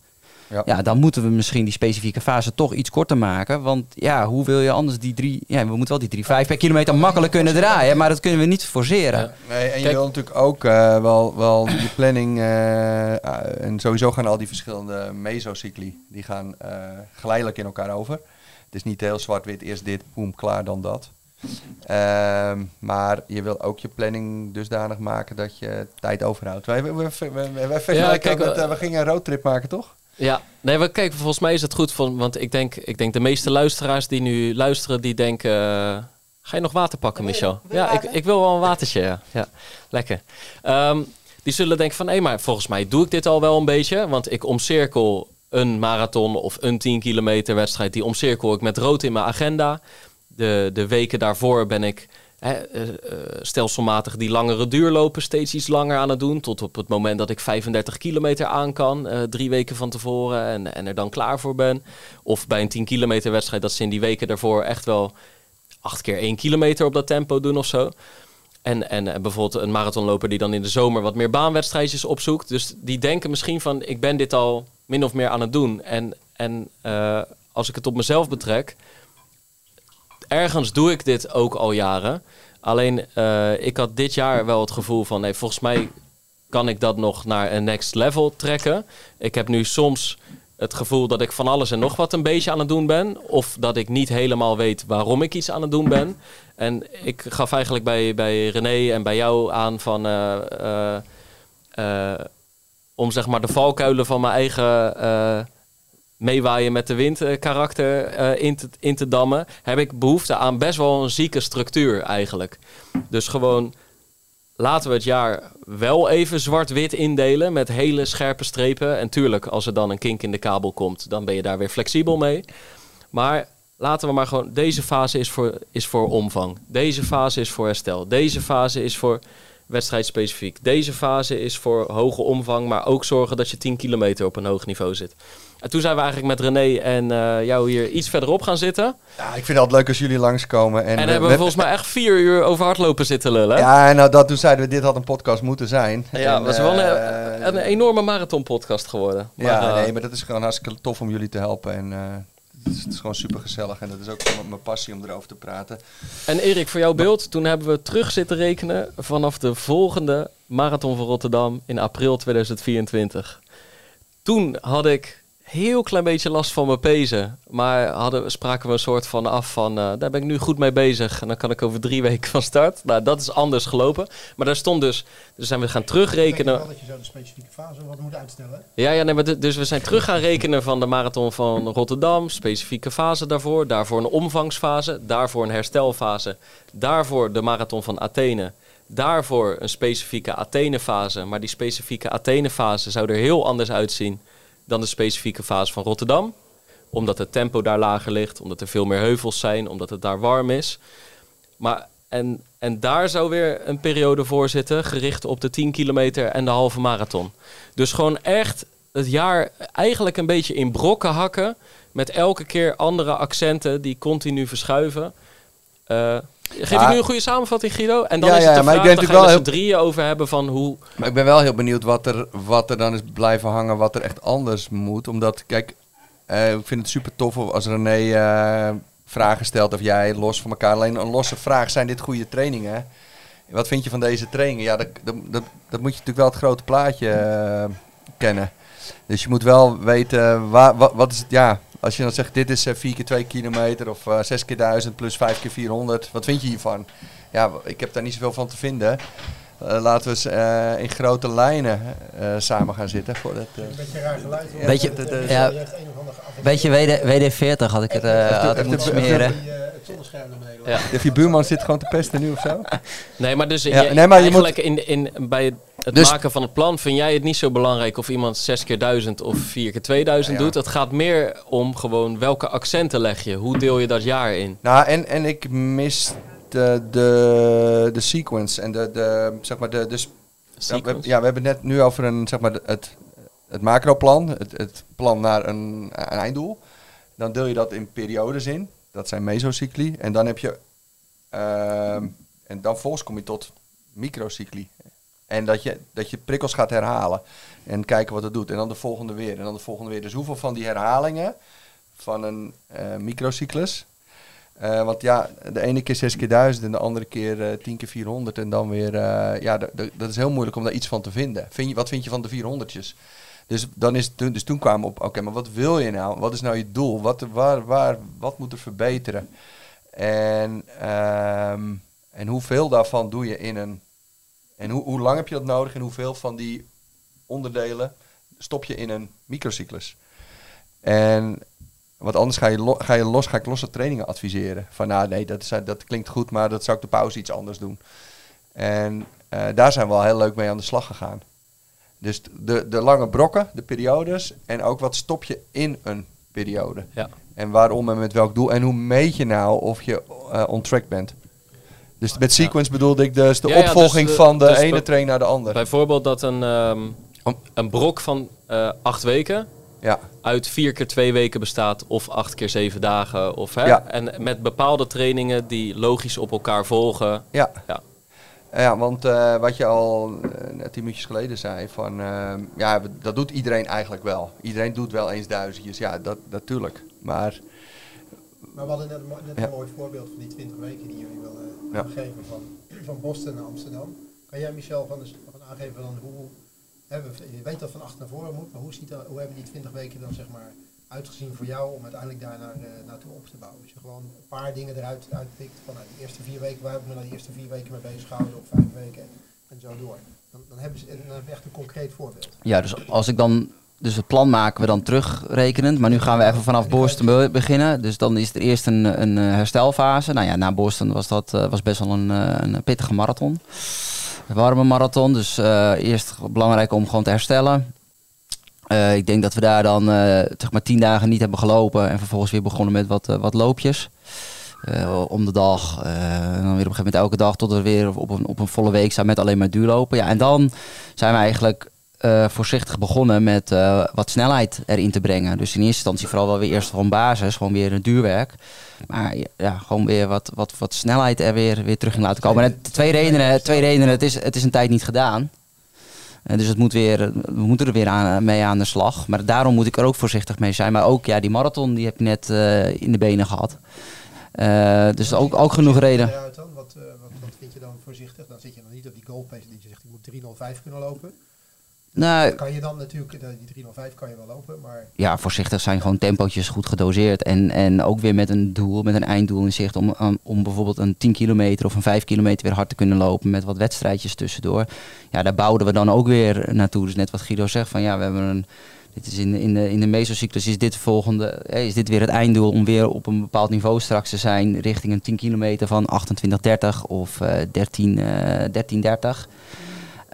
Ja. Ja. dan moeten we misschien die specifieke fase toch iets korter maken. Want ja, hoe wil je anders die drie... Ja, we moeten wel die drie, vijf per kilometer makkelijk kunnen draaien. Maar dat kunnen we niet forceren. Ja. Nee, en je wil natuurlijk ook eh, wel, wel je planning. eh, ah, en sowieso gaan al die verschillende mesocycli. die gaan eh, geleidelijk in elkaar over. Is niet heel zwart-wit, eerst dit, boem, klaar, dan dat. Ehm, maar je wil ook je planning dusdanig maken dat je tijd overhoudt. Wij, we, we, we, we, we kijk, met, eh, we gingen een roadtrip maken, toch? Ja, nee, maar kijk, volgens mij is het goed. Van, want ik denk, ik denk de meeste luisteraars die nu luisteren, die denken... eh, ga je nog water pakken, Michel? Ja, ik, ik wil wel een watertje, ja. ja lekker. Ehm, die zullen denken van, hé, maar volgens mij doe ik dit al wel een beetje. Want ik omcirkel een marathon of een 10 kilometer wedstrijd. Die omcirkel ik met rood in mijn agenda. De, de weken daarvoor ben ik eh, eh, stelselmatig die langere duurlopen steeds iets langer aan het doen. Tot op het moment dat ik 35 kilometer aan kan. eh, drie weken van tevoren en, en er dan klaar voor ben. Of bij een 10 kilometer wedstrijd dat ze in die weken daarvoor echt wel acht keer één kilometer op dat tempo doen of zo. En, en bijvoorbeeld een marathonloper die dan in de zomer wat meer baanwedstrijdjes opzoekt. Dus die denken misschien van, ik ben dit al min of meer aan het doen. En, en eh, als ik het op mezelf betrek, ergens doe ik dit ook al jaren. Alleen, eh, ik had dit jaar wel het gevoel van, nee, volgens mij kan ik dat nog naar een next level trekken. Ik heb nu soms het gevoel dat ik van alles en nog wat een beetje aan het doen ben. Of dat ik niet helemaal weet waarom ik iets aan het doen ben. En ik gaf eigenlijk bij, bij René en bij jou aan van... eh, om zeg maar de valkuilen van mijn eigen eh, meewaaien met de wind eh, karakter eh, in, te, in te dammen... heb ik behoefte aan best wel een zieke structuur eigenlijk. Dus gewoon laten we het jaar wel even zwart-wit indelen met hele scherpe strepen. En tuurlijk, als er dan een kink in de kabel komt, dan ben je daar weer flexibel mee. Maar laten we maar gewoon, deze fase is voor, is voor omvang. Deze fase is voor herstel. Deze fase is voor wedstrijdspecifiek. Deze fase is voor hoge omvang, maar ook zorgen dat je 10 kilometer op een hoog niveau zit. En toen zijn we eigenlijk met René en eh, jou hier iets verderop gaan zitten. Ja, ik vind het altijd leuk als jullie langskomen. En, En, hebben we we- volgens mij echt vier uur over hardlopen zitten lullen. Ja, nou, dat, toen zeiden we, dit had een podcast moeten zijn. Ja, het was wel een, eh, een enorme marathonpodcast geworden. Ja, Maar, eh, nee, maar dat is gewoon hartstikke tof om jullie te helpen. En is, het is gewoon super gezellig. En dat is ook mijn passie om erover te praten. En Erik, voor jouw beeld, toen hebben we terug zitten rekenen vanaf de volgende Marathon van Rotterdam in april 2024. Toen had ik heel klein beetje last van mijn pezen, maar hadden, spraken we een soort van af van, eh, daar ben ik nu goed mee bezig en dan kan ik over drie [laughs] weken van start. Nou, dat is anders gelopen. Maar daar stond dus, dus zijn we gaan terugrekenen. dat je zo de specifieke fase wat moet uitstellen. Ja, ja nee, maar dus we zijn terug gaan rekenen van de marathon van Rotterdam. Specifieke fase daarvoor. Daarvoor een omvangsfase. Daarvoor een herstelfase. Daarvoor de marathon van Athene. Daarvoor een specifieke Athene-fase. Maar die specifieke Athene-fase zou er heel anders uitzien dan de specifieke fase van Rotterdam. Omdat het tempo daar lager ligt. Omdat er veel meer heuvels zijn. Omdat het daar warm is. Maar, en, en daar zou weer een periode voor zitten, gericht op de 10 kilometer en de halve marathon. Dus gewoon echt het jaar eigenlijk een beetje in brokken hakken. Met elke keer andere accenten die continu verschuiven. Eh, geef Ja. ik nu een goede samenvatting, Guido? En dan Ja, is het ja, ik vraag, denk met z'n drieën over hebben van hoe... Maar ik ben wel heel benieuwd wat er, wat er dan is blijven hangen, wat er echt anders moet. Omdat, kijk, eh, ik vind het super tof als René eh, vragen stelt of jij los van elkaar. Alleen een losse vraag, zijn dit goede trainingen? Wat vind je van deze trainingen? Ja, dat, dat, dat, dat moet je natuurlijk wel het grote plaatje eh, kennen. Dus je moet wel weten, waar, wat, wat is het, ja, als je dan zegt dit is eh, 4 keer 2 kilometer of eh 6 keer 1000 plus 5 keer 400, wat vind je hiervan? Ja, ik heb daar niet zoveel van te vinden. Eh, laten we eens eh, in grote lijnen eh, samen gaan zitten. Voordat, eh, Een beetje raar geluid. hoor. Beetje- Het, ja. die heeft een of andere aflevering. Beetje WD, WD-40 had ik het, eh, had ik moeten de- smeren. Die, het zonnescherm naar beneden. Ja. of je buurman zit gewoon te pesten nu of zo? [laughs] Nee, maar dus Ja, je- nee, maar je eigenlijk in, in, bij het Dus- maken van het plan vind jij het niet zo belangrijk of iemand 6 keer 1000 of 4 keer 2000 Ja. doet. Het gaat meer om gewoon welke accenten leg je. Hoe deel je dat jaar in? Nou, en, en ik mis de, de, de sequence en de, de, zeg maar de, de, sp- ja, we, ja, we hebben net nu over een, zeg maar, het, het macroplan, het, het plan naar een, een einddoel. Dan deel je dat in periodes in. Dat zijn mesocycli. En dan heb je, ehm, en dan volgens kom je tot microcycli. En dat je, dat je prikkels gaat herhalen. En kijken wat het doet. En dan de volgende weer. En dan de volgende weer. Dus hoeveel van die herhalingen van een eh, microcyclus. Eh, want ja, de ene keer 6 keer 1000 en de andere keer eh 10 keer 400. En dan weer, eh, ja, dat is heel moeilijk om daar iets van te vinden. Vind je, wat vind je van de 400'tjes? Dus, dan is, toen, dus toen kwamen we op, oké, maar wat wil je nou? Wat is nou je doel? Wat, waar, waar, wat moet er verbeteren? En, ehm, en hoeveel daarvan doe je in een... En hoe, hoe lang heb je dat nodig en hoeveel van die onderdelen stop je in een microcyclus? En want anders ga je, lo- ga je los, ga ik losse trainingen adviseren. Van nou nee, dat, is, dat klinkt goed, maar dat zou ik de pauze iets anders doen. En eh, daar zijn we al heel leuk mee aan de slag gegaan. Dus de, de lange brokken, de periodes en ook wat stop je in een periode. Ja. En waarom en met welk doel. En hoe meet je nou of je eh, on track bent. Dus met sequence bedoelde ik dus de Ja, dus opvolging de- van de dus ene train naar de andere. Bijvoorbeeld dat een, ehm, een brok van eh, acht weken Ja. uit vier keer twee weken bestaat of acht keer zeven dagen. Of, hè? Ja. En met bepaalde trainingen die logisch op elkaar volgen. Ja. Ja. Ja, want eh, wat je al eh, net tien minuutjes geleden zei, van ehm, ja, we- dat doet iedereen eigenlijk wel. Iedereen doet wel eens duizendjes, ja, dat natuurlijk. Maar Maar we hadden net, een Ja. mooi voorbeeld van die 20 weken die jullie willen Ja. geven van, van Boston naar Amsterdam. Kan jij Michel van, de, van aangeven dan hoe, je weet dat van achter naar voren moet, maar hoe, ziet dat, hoe hebben die 20 weken dan zeg maar uitgezien voor jou om uiteindelijk daar naar, eh, naartoe op te bouwen? Als je gewoon een paar dingen eruit uitpikt van nou, eerste vier weken, waar heb ik me nou die eerste vier weken mee bezig gehouden, of vijf weken en zo door. Dan, dan, hebben ze, dan echt een concreet voorbeeld. Ja, dus als ik dan. Dus het plan maken we dan terugrekenend. Maar nu gaan we even vanaf Boston be- beginnen. Dus dan is er eerst een, een eh, herstelfase. Nou ja, na Boston was dat eh, was best wel een, een pittige marathon. Warme marathon. Dus eh, eerst belangrijk om gewoon te herstellen. Eh, ik denk dat we daar dan eh, zeg maar tien dagen niet hebben gelopen. En vervolgens weer begonnen met wat, wat loopjes. Om de dag. en dan weer op een gegeven moment elke dag tot we weer op een, op een volle week staan met alleen maar duurlopen. Ja, en dan zijn we eigenlijk eh, voorzichtig begonnen met eh, wat snelheid erin te brengen. Dus in eerste instantie vooral wel weer eerst gewoon basis, gewoon weer een duurwerk. Maar ja, gewoon weer wat, wat, wat snelheid er weer, weer terug in laten komen. En twee redenen, twee redenen het, is, het is een tijd niet gedaan. Eh, dus het moet weer, we moeten er weer aan, mee aan de slag. Maar daarom moet ik er ook voorzichtig mee zijn. Maar ook ja, die marathon die heb je net in de benen gehad. Eh, dus ook, ook genoeg reden. Wat, wat, wat vind je dan voorzichtig? Dan zit je nog niet op die goalpace die je zegt ik moet 305 kunnen lopen. Nou, Kan je dan natuurlijk, eh, die 305 kan je wel lopen, maar ja, voorzichtig zijn gewoon tempootjes goed gedoseerd. En, en ook weer met een doel, met een einddoel in zicht. Om, om, om bijvoorbeeld een 10 kilometer of een 5 kilometer weer hard te kunnen lopen. Met wat wedstrijdjes tussendoor. Ja, daar bouwden we dan ook weer naartoe. Dus net wat Guido zegt, van ja, we hebben een. Dit is in, de- in de, in de mesocyclus is dit de volgende. eh, Is dit weer het einddoel om weer op een bepaald niveau straks te zijn. Richting een 10 kilometer van 28,30 of eh 13, eh 13,30.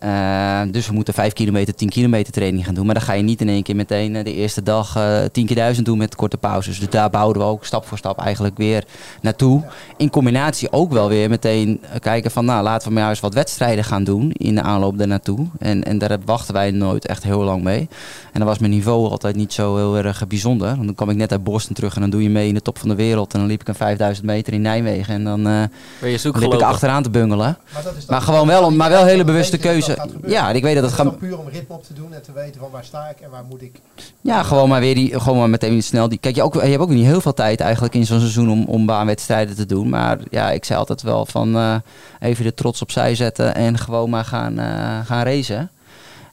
Eh, dus we moeten 5 kilometer, 10 kilometer training gaan doen. Maar dan ga je niet in één keer meteen eh, de eerste dag eh 10 keer 1000 doen met korte pauzes. Dus daar bouwen we ook stap voor stap eigenlijk weer naartoe. In combinatie ook wel weer meteen kijken van nou laten we maar eens wat wedstrijden gaan doen in de aanloop daarnaartoe. En, en daar wachten wij nooit echt heel lang mee. En dan was mijn niveau altijd niet zo heel erg bijzonder. Want dan kwam ik net uit Boston terug en dan doe je mee in de top van de wereld. En dan liep ik een 5000 meter in Nijmegen. En dan eh Ben je zoek liep ik achteraan te bungelen. Maar, dat is dan- Maar gewoon wel, maar wel hele bewuste keuze. Ja, ik weet dat het is gaat. puur om ritme op te doen en te weten van waar sta ik en waar moet ik. Ja, gewoon maar weer die, gewoon maar meteen snel die. Kijk, je, ook, je hebt ook niet heel veel tijd eigenlijk in zo'n seizoen om, om baanwedstrijden te doen. Maar ja, ik zei altijd wel van eh, even de trots opzij zetten en gewoon maar gaan, eh, gaan racen.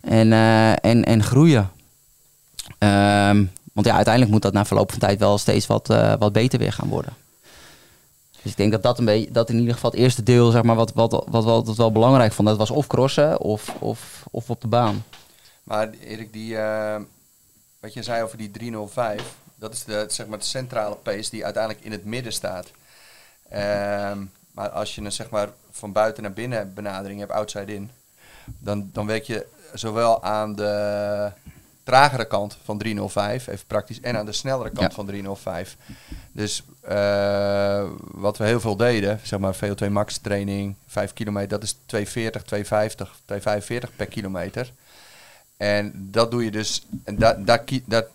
En, eh, en, en groeien. Ehm, want ja, uiteindelijk moet dat na verloop van tijd wel steeds wat, wat beter weer gaan worden. Dus ik denk dat dat, een beetje, dat in ieder geval het eerste deel, zeg maar, wat, wat, wat, wat, wel belangrijk vond, dat was of crossen of, of, of op de baan. Maar Erik, die, eh, wat je zei over die 305, dat is de, zeg maar, de centrale pace die uiteindelijk in het midden staat. Ehm, maar als je een zeg maar, van buiten naar binnen benadering hebt, outside in, dan, dan werk je zowel aan de tragere kant van 305, even praktisch, en aan de snellere kant Ja. van 305. Dus eh, wat we heel veel deden, zeg maar VO2 max training, 5 kilometer, dat is 240, 250, 245 per kilometer. En dat doe je dus, en dat, dat, dat,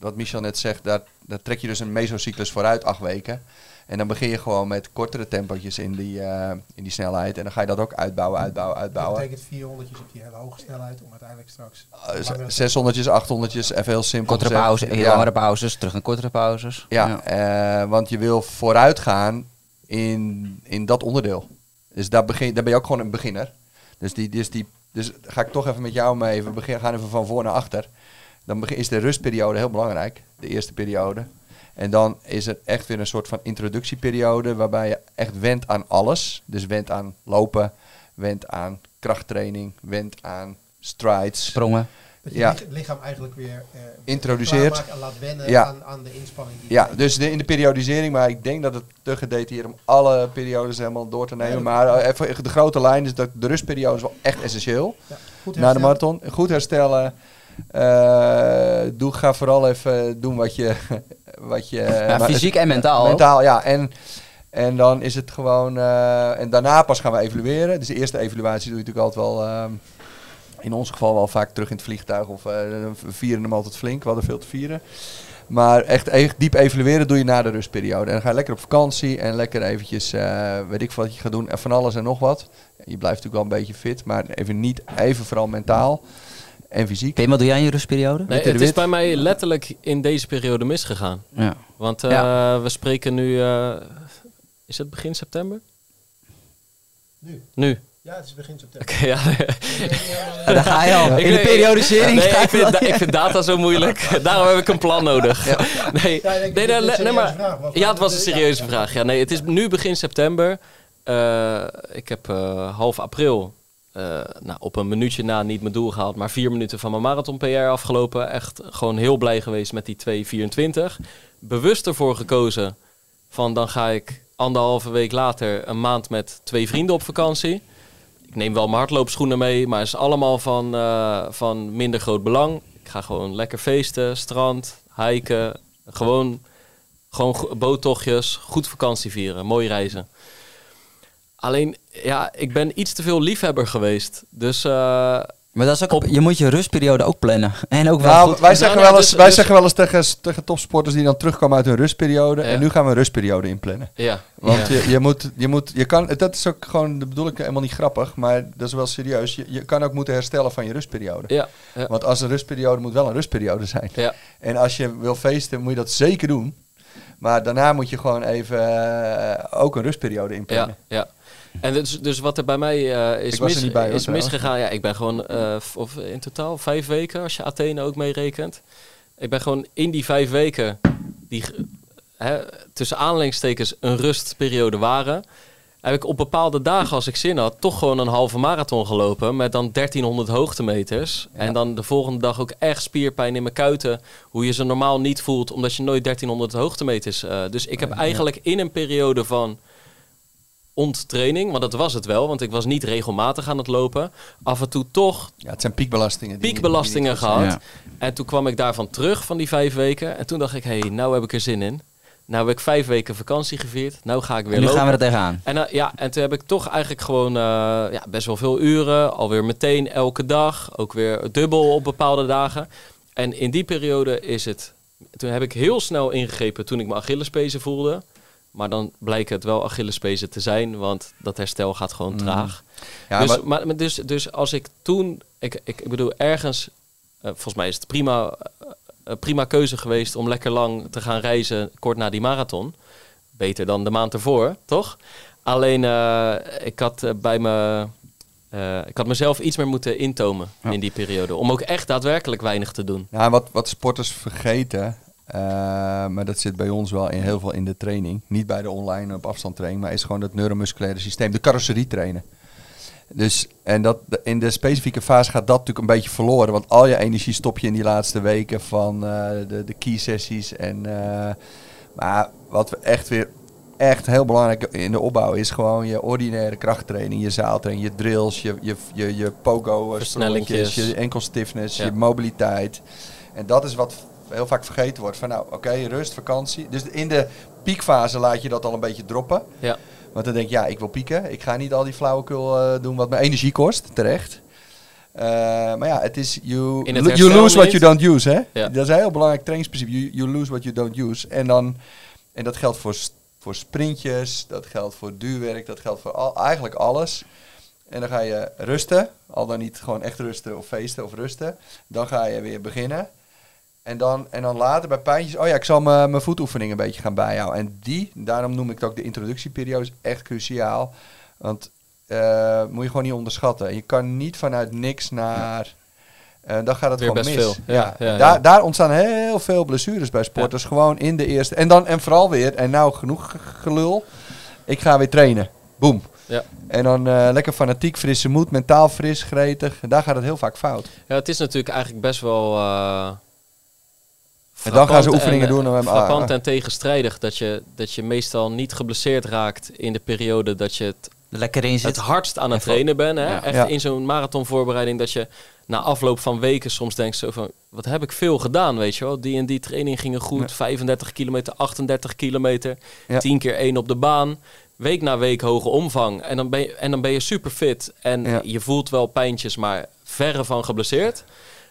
wat Michel net zegt, daar, daar trek je dus een mesocyclus vooruit, acht weken. En dan begin je gewoon met kortere tempootjes in die, eh, in die snelheid. En dan ga je dat ook uitbouwen, uitbouwen, Dat uitbouwen. betekent 400 op die hele hoge snelheid om uiteindelijk straks... Uh, 600'tjes, 800'tjes, even heel simpel Kortere gezegd. pauze, Ja. langere pauzes, terug naar kortere pauzes. Ja, eh, want je wil vooruit gaan in, in dat onderdeel. Dus daar, begin, daar ben je ook gewoon een beginner. Dus, die, dus, die, dus ga ik toch even met jou mee. We begin, gaan even van voor naar achter. Dan is de rustperiode heel belangrijk, de eerste periode. En dan is er echt weer een soort van introductieperiode waarbij je echt went aan alles. Dus went aan lopen, went aan krachttraining, went aan strides. Sprongen. Dat je Ja. lich- lichaam eigenlijk weer eh, Introduceert. en laat wennen Ja. aan, aan de inspanning. Die Ja, je- dus de, in de periodisering, maar ik denk dat het te gedetailleerd om alle periodes helemaal door te nemen. Maar eh, even de grote lijn is dat de rustperiode is wel echt essentieel. Ja, goed Na de marathon. Goed herstellen. Eh, doe, ga vooral even doen wat je... [laughs] Wat je Ja, maar- fysiek en mentaal. Mentaal, ja. En, en dan is het gewoon... eh, en daarna pas gaan we evalueren. Dus de eerste evaluatie doe je natuurlijk altijd wel... ehm, in ons geval wel vaak terug in het vliegtuig. Of eh, vieren hem altijd flink. We hadden veel te vieren. Maar echt, echt diep evalueren doe je na de rustperiode. En dan ga je lekker op vakantie en lekker eventjes, weet ik wat je gaat doen. En van alles en nog wat. Je blijft natuurlijk wel een beetje fit, maar even niet, even vooral mentaal en fysiek. Pim, wat doe jij in je rustperiode? Nee, het is bij mij letterlijk in deze periode misgegaan. Ja. Want eh, Ja. we spreken nu... eh, is het begin september? Nu. Nu. Ja, het is begin september. Oké, ja. [laughs] Ja, daar ga je al. Ik In de periodisering Nee, ik vind, ik vind data zo moeilijk. [laughs] Daarom heb ik een plan nodig. Nee, Ja, nee, nee, maar, ja, het was een serieuze ja. vraag. Ja, nee, het is nu begin september. Eh, ik heb eh, half april nou, op een minuutje na niet mijn doel gehaald, maar vier minuten van mijn marathon PR afgelopen. Echt gewoon heel blij geweest met die 2.24. Bewust ervoor gekozen van dan ga ik anderhalve week later een maand met twee vrienden op vakantie. Ik neem wel mijn hardloopschoenen mee, maar het is allemaal van, eh, van minder groot belang. Ik ga gewoon lekker feesten, strand, hiken, gewoon, gewoon boottochtjes, goed vakantie vieren, mooi reizen. Alleen, ja, ik ben iets te veel liefhebber geweest. Dus eh, Maar dat is ook, Op- je moet je rustperiode ook plannen. [laughs] En ook wel Nou, goed. wij zeggen nee, wel eens, dus- wij dus- zeggen wel eens tegen, tegen topsporters die dan terugkomen uit hun rustperiode. Ja. En nu gaan we een rustperiode inplannen. ja. Want ja. je, je moet, je moet, je kan, dat is ook gewoon, dat bedoel ik helemaal niet grappig, maar dat is wel serieus. Je, je kan ook moeten herstellen van je rustperiode. Ja, ja. Want als een rustperiode moet wel een rustperiode zijn. Ja. En als je wil feesten, moet je dat zeker doen. Maar daarna moet je gewoon even eh, ook een rustperiode Ja, inplannen. ja. En dus, dus wat er bij mij eh, is, mis, bij, is misgegaan. Ja, ik ben gewoon eh, of in totaal vijf weken, als je Athene ook meerekent. Ik ben gewoon in die vijf weken, die hè, tussen aanleidingstekens een rustperiode waren, heb ik op bepaalde dagen, als ik zin had, toch gewoon een halve marathon gelopen met dan 1300 hoogtemeters. En dan de volgende dag ook echt spierpijn in mijn kuiten, hoe je ze normaal niet voelt, omdat je nooit 1300 hoogtemeters. eh dus ik heb eigenlijk in een periode van onttraining, want dat was het wel, want ik was niet regelmatig aan het lopen, af en toe toch Ja, het zijn piekbelastingen. die- piekbelastingen niet gehad. En toen kwam ik daarvan terug van die vijf weken. En toen dacht ik, hé, hey, nou heb ik er zin in. Nou heb ik vijf weken vakantie gevierd. Nou ga ik weer En nu lopen. gaan we er tegenaan. En, eh, ja, en toen heb ik toch eigenlijk gewoon eh, ja, best wel veel uren. Alweer meteen elke dag. Ook weer dubbel op bepaalde dagen. En in die periode is het... Toen heb ik heel snel ingegrepen toen ik mijn Achillespezen voelde. Maar dan blijken het wel Achillespezen te zijn. Want dat herstel gaat gewoon Mm. traag. Ja, dus, maar- dus, dus als ik toen... Ik, ik, bedoel, ergens... eh, volgens mij is het prima, eh, eh, prima keuze geweest om lekker lang te gaan reizen kort na die marathon. Beter dan de maand ervoor, toch? Alleen, ik had bij me... ik had mezelf iets meer moeten intomen Ja. in die periode. Om ook echt daadwerkelijk weinig te doen. Nou, wat, wat sporters vergeten, eh, maar dat zit bij ons wel in, heel veel in de training. Niet bij de online op afstand training, maar is gewoon het neuromusculaire systeem, de carrosserie trainen. Dus, en dat, in de specifieke fase gaat dat natuurlijk een beetje verloren. Want al je energie stop je in die laatste weken van eh, de, de key sessies. En, eh, maar wat we echt weer echt heel belangrijk in de opbouw is gewoon je ordinaire krachttraining, je zaaltraining, je drills, je, je, je, je pogo je enkel stiffness, Ja. je mobiliteit. En dat is wat heel vaak vergeten wordt. Van nou, oké, rust, vakantie. Dus in de piekfase laat je dat al een beetje droppen. Ja. Want dan denk je, ja, ik wil pieken. Ik ga niet al die flauwekul eh, doen wat me energie kost, terecht. Eh, maar ja, het is you, het you lose what you don't use, hè? Ja. Dat is een heel belangrijk trainingsprincipe. You, you lose what you don't use. En, dan, en dat geldt voor, voor sprintjes, dat geldt voor duurwerk, dat geldt voor al, eigenlijk alles. En dan ga je rusten, al dan niet gewoon echt rusten of feesten of rusten. Dan ga je weer beginnen. En dan, en dan later bij pijntjes, oh ja, ik zal mijn voetoefening een beetje gaan bijhouden. En die, daarom noem ik het ook de introductieperiode, is echt cruciaal. Want eh, moet je gewoon niet onderschatten. Je kan niet vanuit niks naar... eh, dan gaat het Weer gewoon mis. veel. Ja, ja, ja. Daar, daar ontstaan heel veel blessures bij sporters. Gewoon in de eerste... En dan en vooral weer, en nou genoeg ge- gelul. Ik ga weer trainen. Boom. Ja. En dan eh, lekker fanatiek, frisse moed, mentaal fris, gretig. En daar gaat het heel vaak fout. Ja, het is natuurlijk eigenlijk best wel. En dan gaan ze oefeningen en, doen. eh, En, Frappant ah, en tegenstrijdig dat je, dat je meestal niet geblesseerd raakt in de periode dat je het, Lekker in het zit. hardst aan het Even- trainen bent. Hè? Ja. Echt Ja. in zo'n marathonvoorbereiding dat je na afloop van weken soms denkt zo van... Wat heb ik veel gedaan, weet je wel? Die en die training gingen goed. 35 kilometer, 38 kilometer. Ja. 10 keer 1 op de baan. Week na week hoge omvang. En dan ben je, en dan ben je super fit. En Ja. je voelt wel pijntjes, maar verre van geblesseerd.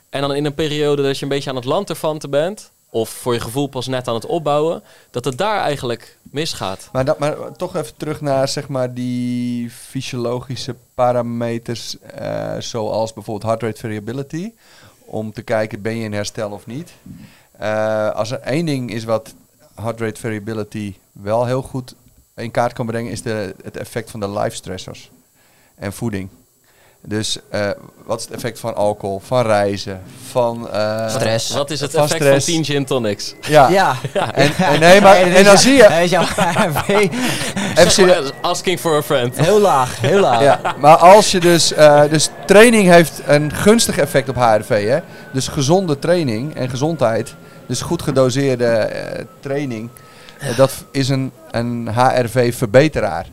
En dan in een periode dat je een beetje aan het lanterfanten bent... of voor je gevoel pas net aan het opbouwen... dat het daar eigenlijk misgaat. Maar, dat, maar toch even terug naar zeg maar, die fysiologische parameters, eh, zoals bijvoorbeeld heart rate variability. Om te kijken, ben je in herstel of niet. Eh, als er één ding is wat heart rate variability wel heel goed in kaart kan brengen, is de, het effect van de life stressors en voeding. Dus eh, wat is het effect van alcohol, van reizen, van... eh, Stress. Wat is het Van effect stress. van 10 gin tonics? Ja. Ja. En, [laughs] en, nee, maar, en dan zie je... [laughs] [laughs] Asking for a friend. Heel laag, heel laag. Ja, maar als je dus, eh, dus training heeft een gunstig effect op HRV, hè? Dus gezonde training en gezondheid, dus goed gedoseerde eh, training, dat is een, een HRV-verbeteraar.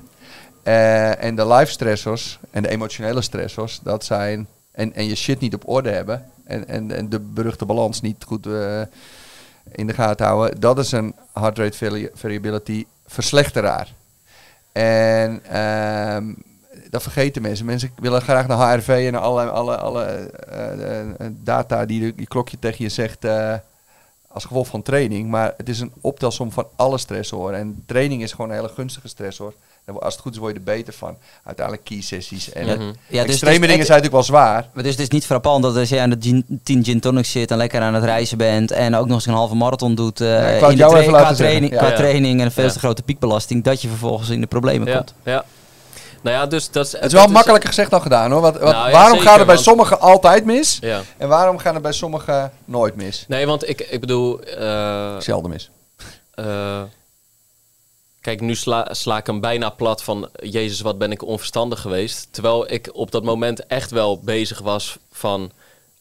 Eh, en de life stressors en de emotionele stressors, dat zijn, en, en je shit niet op orde hebben en, en, en de beruchte balans niet goed eh, in de gaten houden, dat is een heart rate vari- variability verslechteraar. En ehm, dat vergeten mensen. Mensen willen graag naar HRV en naar alle, alle, alle eh, data die die klokje tegen je zegt als gevolg van training. Maar het is een optelsom van alle stressoren. En training is gewoon een hele gunstige stressor. Als het goed is, word je er beter van. Uiteindelijk key sessies. En Ja, Mhm. ja, dus- extreme dus dingen het- zijn natuurlijk wel zwaar. Maar dus het is niet frappant dat als je aan de gin, 10 gin tonics zit en lekker aan het reizen bent en ook nog eens een halve marathon doet eh, het in de jou tra- even qua, training, Ja. qua Ja. training en een veel Ja. te grote piekbelasting, dat je vervolgens in de problemen Ja, komt. ja. Nou ja, dus dat is... Het is wel makkelijker gezegd dan gedaan hoor. Want Nou ja, waarom zeker, gaat het bij want- sommigen altijd mis? Ja. En waarom gaan het bij sommigen nooit mis? Nee, want ik, ik bedoel... eh, Zelden mis. eh, kijk, nu sla, sla ik hem bijna plat van... Jezus, wat ben ik onverstandig geweest. Terwijl ik op dat moment echt wel bezig was van...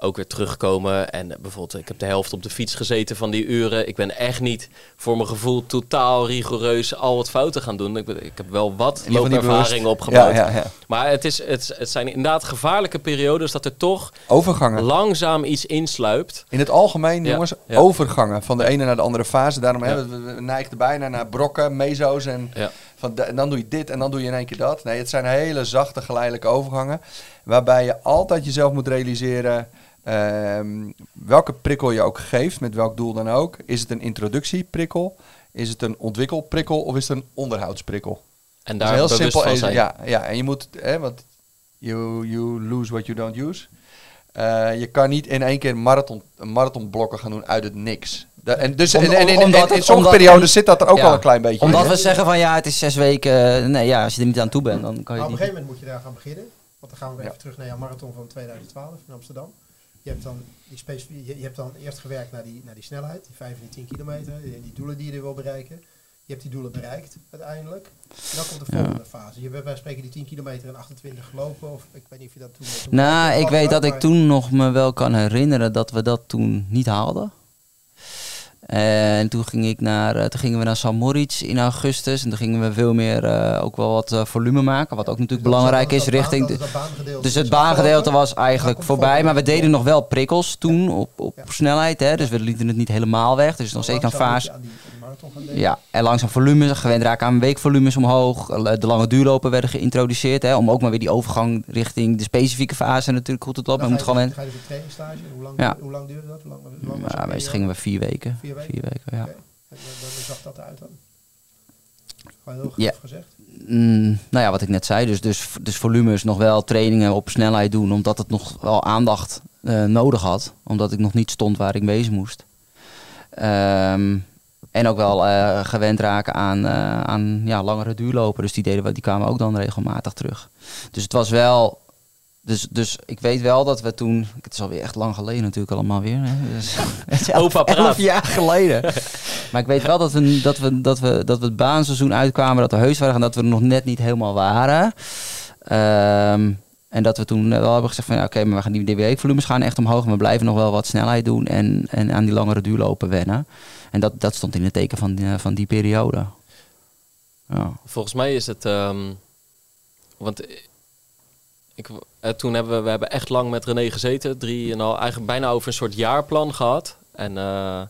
Ook weer terugkomen. En bijvoorbeeld, ik heb de helft op de fiets gezeten van die uren. Ik ben echt niet voor mijn gevoel totaal rigoureus al wat fouten gaan doen. Ik, ben- ik heb wel wat loopervaring opgebouwd. Ja, ja, ja. Maar het, is, het, het zijn inderdaad gevaarlijke periodes dat er toch Overgangen. langzaam iets insluipt. In het algemeen, jongens, overgangen van de ene naar de andere fase. Daarom hebben we, we neigden bijna naar brokken, meso's en, van de- en dan doe je dit en dan doe je in één keer dat. Nee, het zijn hele zachte, geleidelijke overgangen. Waarbij je altijd jezelf moet realiseren ehm, welke prikkel je ook geeft, met welk doel dan ook. Is het een introductieprikkel? Is het een ontwikkelprikkel of is het een onderhoudsprikkel? En Dat daar is heel bewust simpel. van zijn. Ja, ja, en je moet, hè, want you, you lose what you don't use. Eh, je kan niet in één keer marathon, marathonblokken gaan doen uit het niks. En dus Om- en, en, en- om- omdat en in sommige periodes zit dat er ook Ja. wel een klein beetje Omdat in. we zeggen van ja, het is zes weken, nee ja, als je er niet aan toe bent, dan kan je Maar op een gegeven moment moet je daar gaan beginnen. Want dan gaan we Ja. even terug naar jouw marathon van 2012 in Amsterdam. Je hebt dan, die je, hebt dan eerst gewerkt naar die, naar die snelheid, die 5 en die 10 kilometer, die, die doelen die je er wil bereiken. Je hebt die doelen bereikt uiteindelijk. En dan komt de Ja. volgende fase. Je, wij spreken die 10 kilometer in 28 gelopen, of ik weet niet of je dat toen... toen Nou, ik weet dat ik toen nog me wel kan herinneren dat we dat toen niet haalden. En toen, ging ik naar, eh, toen gingen we naar San Moritz in augustus. En toen gingen we veel meer eh, ook wel wat eh, volume maken. Wat ook Dus natuurlijk dat belangrijk is richting... baan- dus het baangedeelte was eigenlijk voorbij. Maar we deden nog wel prikkels toen op, op snelheid. Hè? Dus we lieten het niet helemaal weg. Dus nog zeker een fase... Ja, en langzaam volume, gewend raken aan weekvolumes omhoog. De lange duurlopen werden geïntroduceerd. Hè, om ook maar weer die overgang richting de specifieke fase natuurlijk goed te Maar ga moet je, gewoon... ga je dus een. Hoe lang, Ja. hoe lang duurde dat? Hoe lang, hoe lang was Ja, meestal gingen we vier weken. Vier weken? Vier weken, ja. En dan zag dat eruit dan? Gewoon heel Ja. gezegd. Mm, nou ja, wat ik net zei. Dus, dus, dus volumes nog wel trainingen op snelheid doen. Omdat het nog wel aandacht eh, nodig had. Omdat ik nog niet stond waar ik wezen moest. Ehm, en ook wel eh, gewend raken aan, eh, aan ja, langere duurlopen. Dus die, deden we, die kwamen ook dan regelmatig terug. Dus het was wel... Dus, dus ik weet wel dat we toen... Het is alweer echt lang geleden natuurlijk allemaal weer. Hè? Dus, [laughs] [laughs] het is elf, Opa praat. elf jaar geleden. [laughs] maar ik weet wel dat we, dat, we, dat, we, dat we het baanseizoen uitkwamen. Dat we heus waren en dat we er nog net niet helemaal waren. Ehm, en dat we toen wel hebben gezegd van... Ja, oké, maar we gaan die DWE-volumes gaan echt omhoog. En we blijven nog wel wat snelheid doen. En, en aan die langere duurlopen wennen. En dat, dat stond in het teken van, die- van die periode. Ja. Volgens mij is het. ehm, want eh, toen hebben we, we hebben echt lang met René gezeten. Drie en al, eigenlijk bijna over een soort jaarplan gehad. En eh,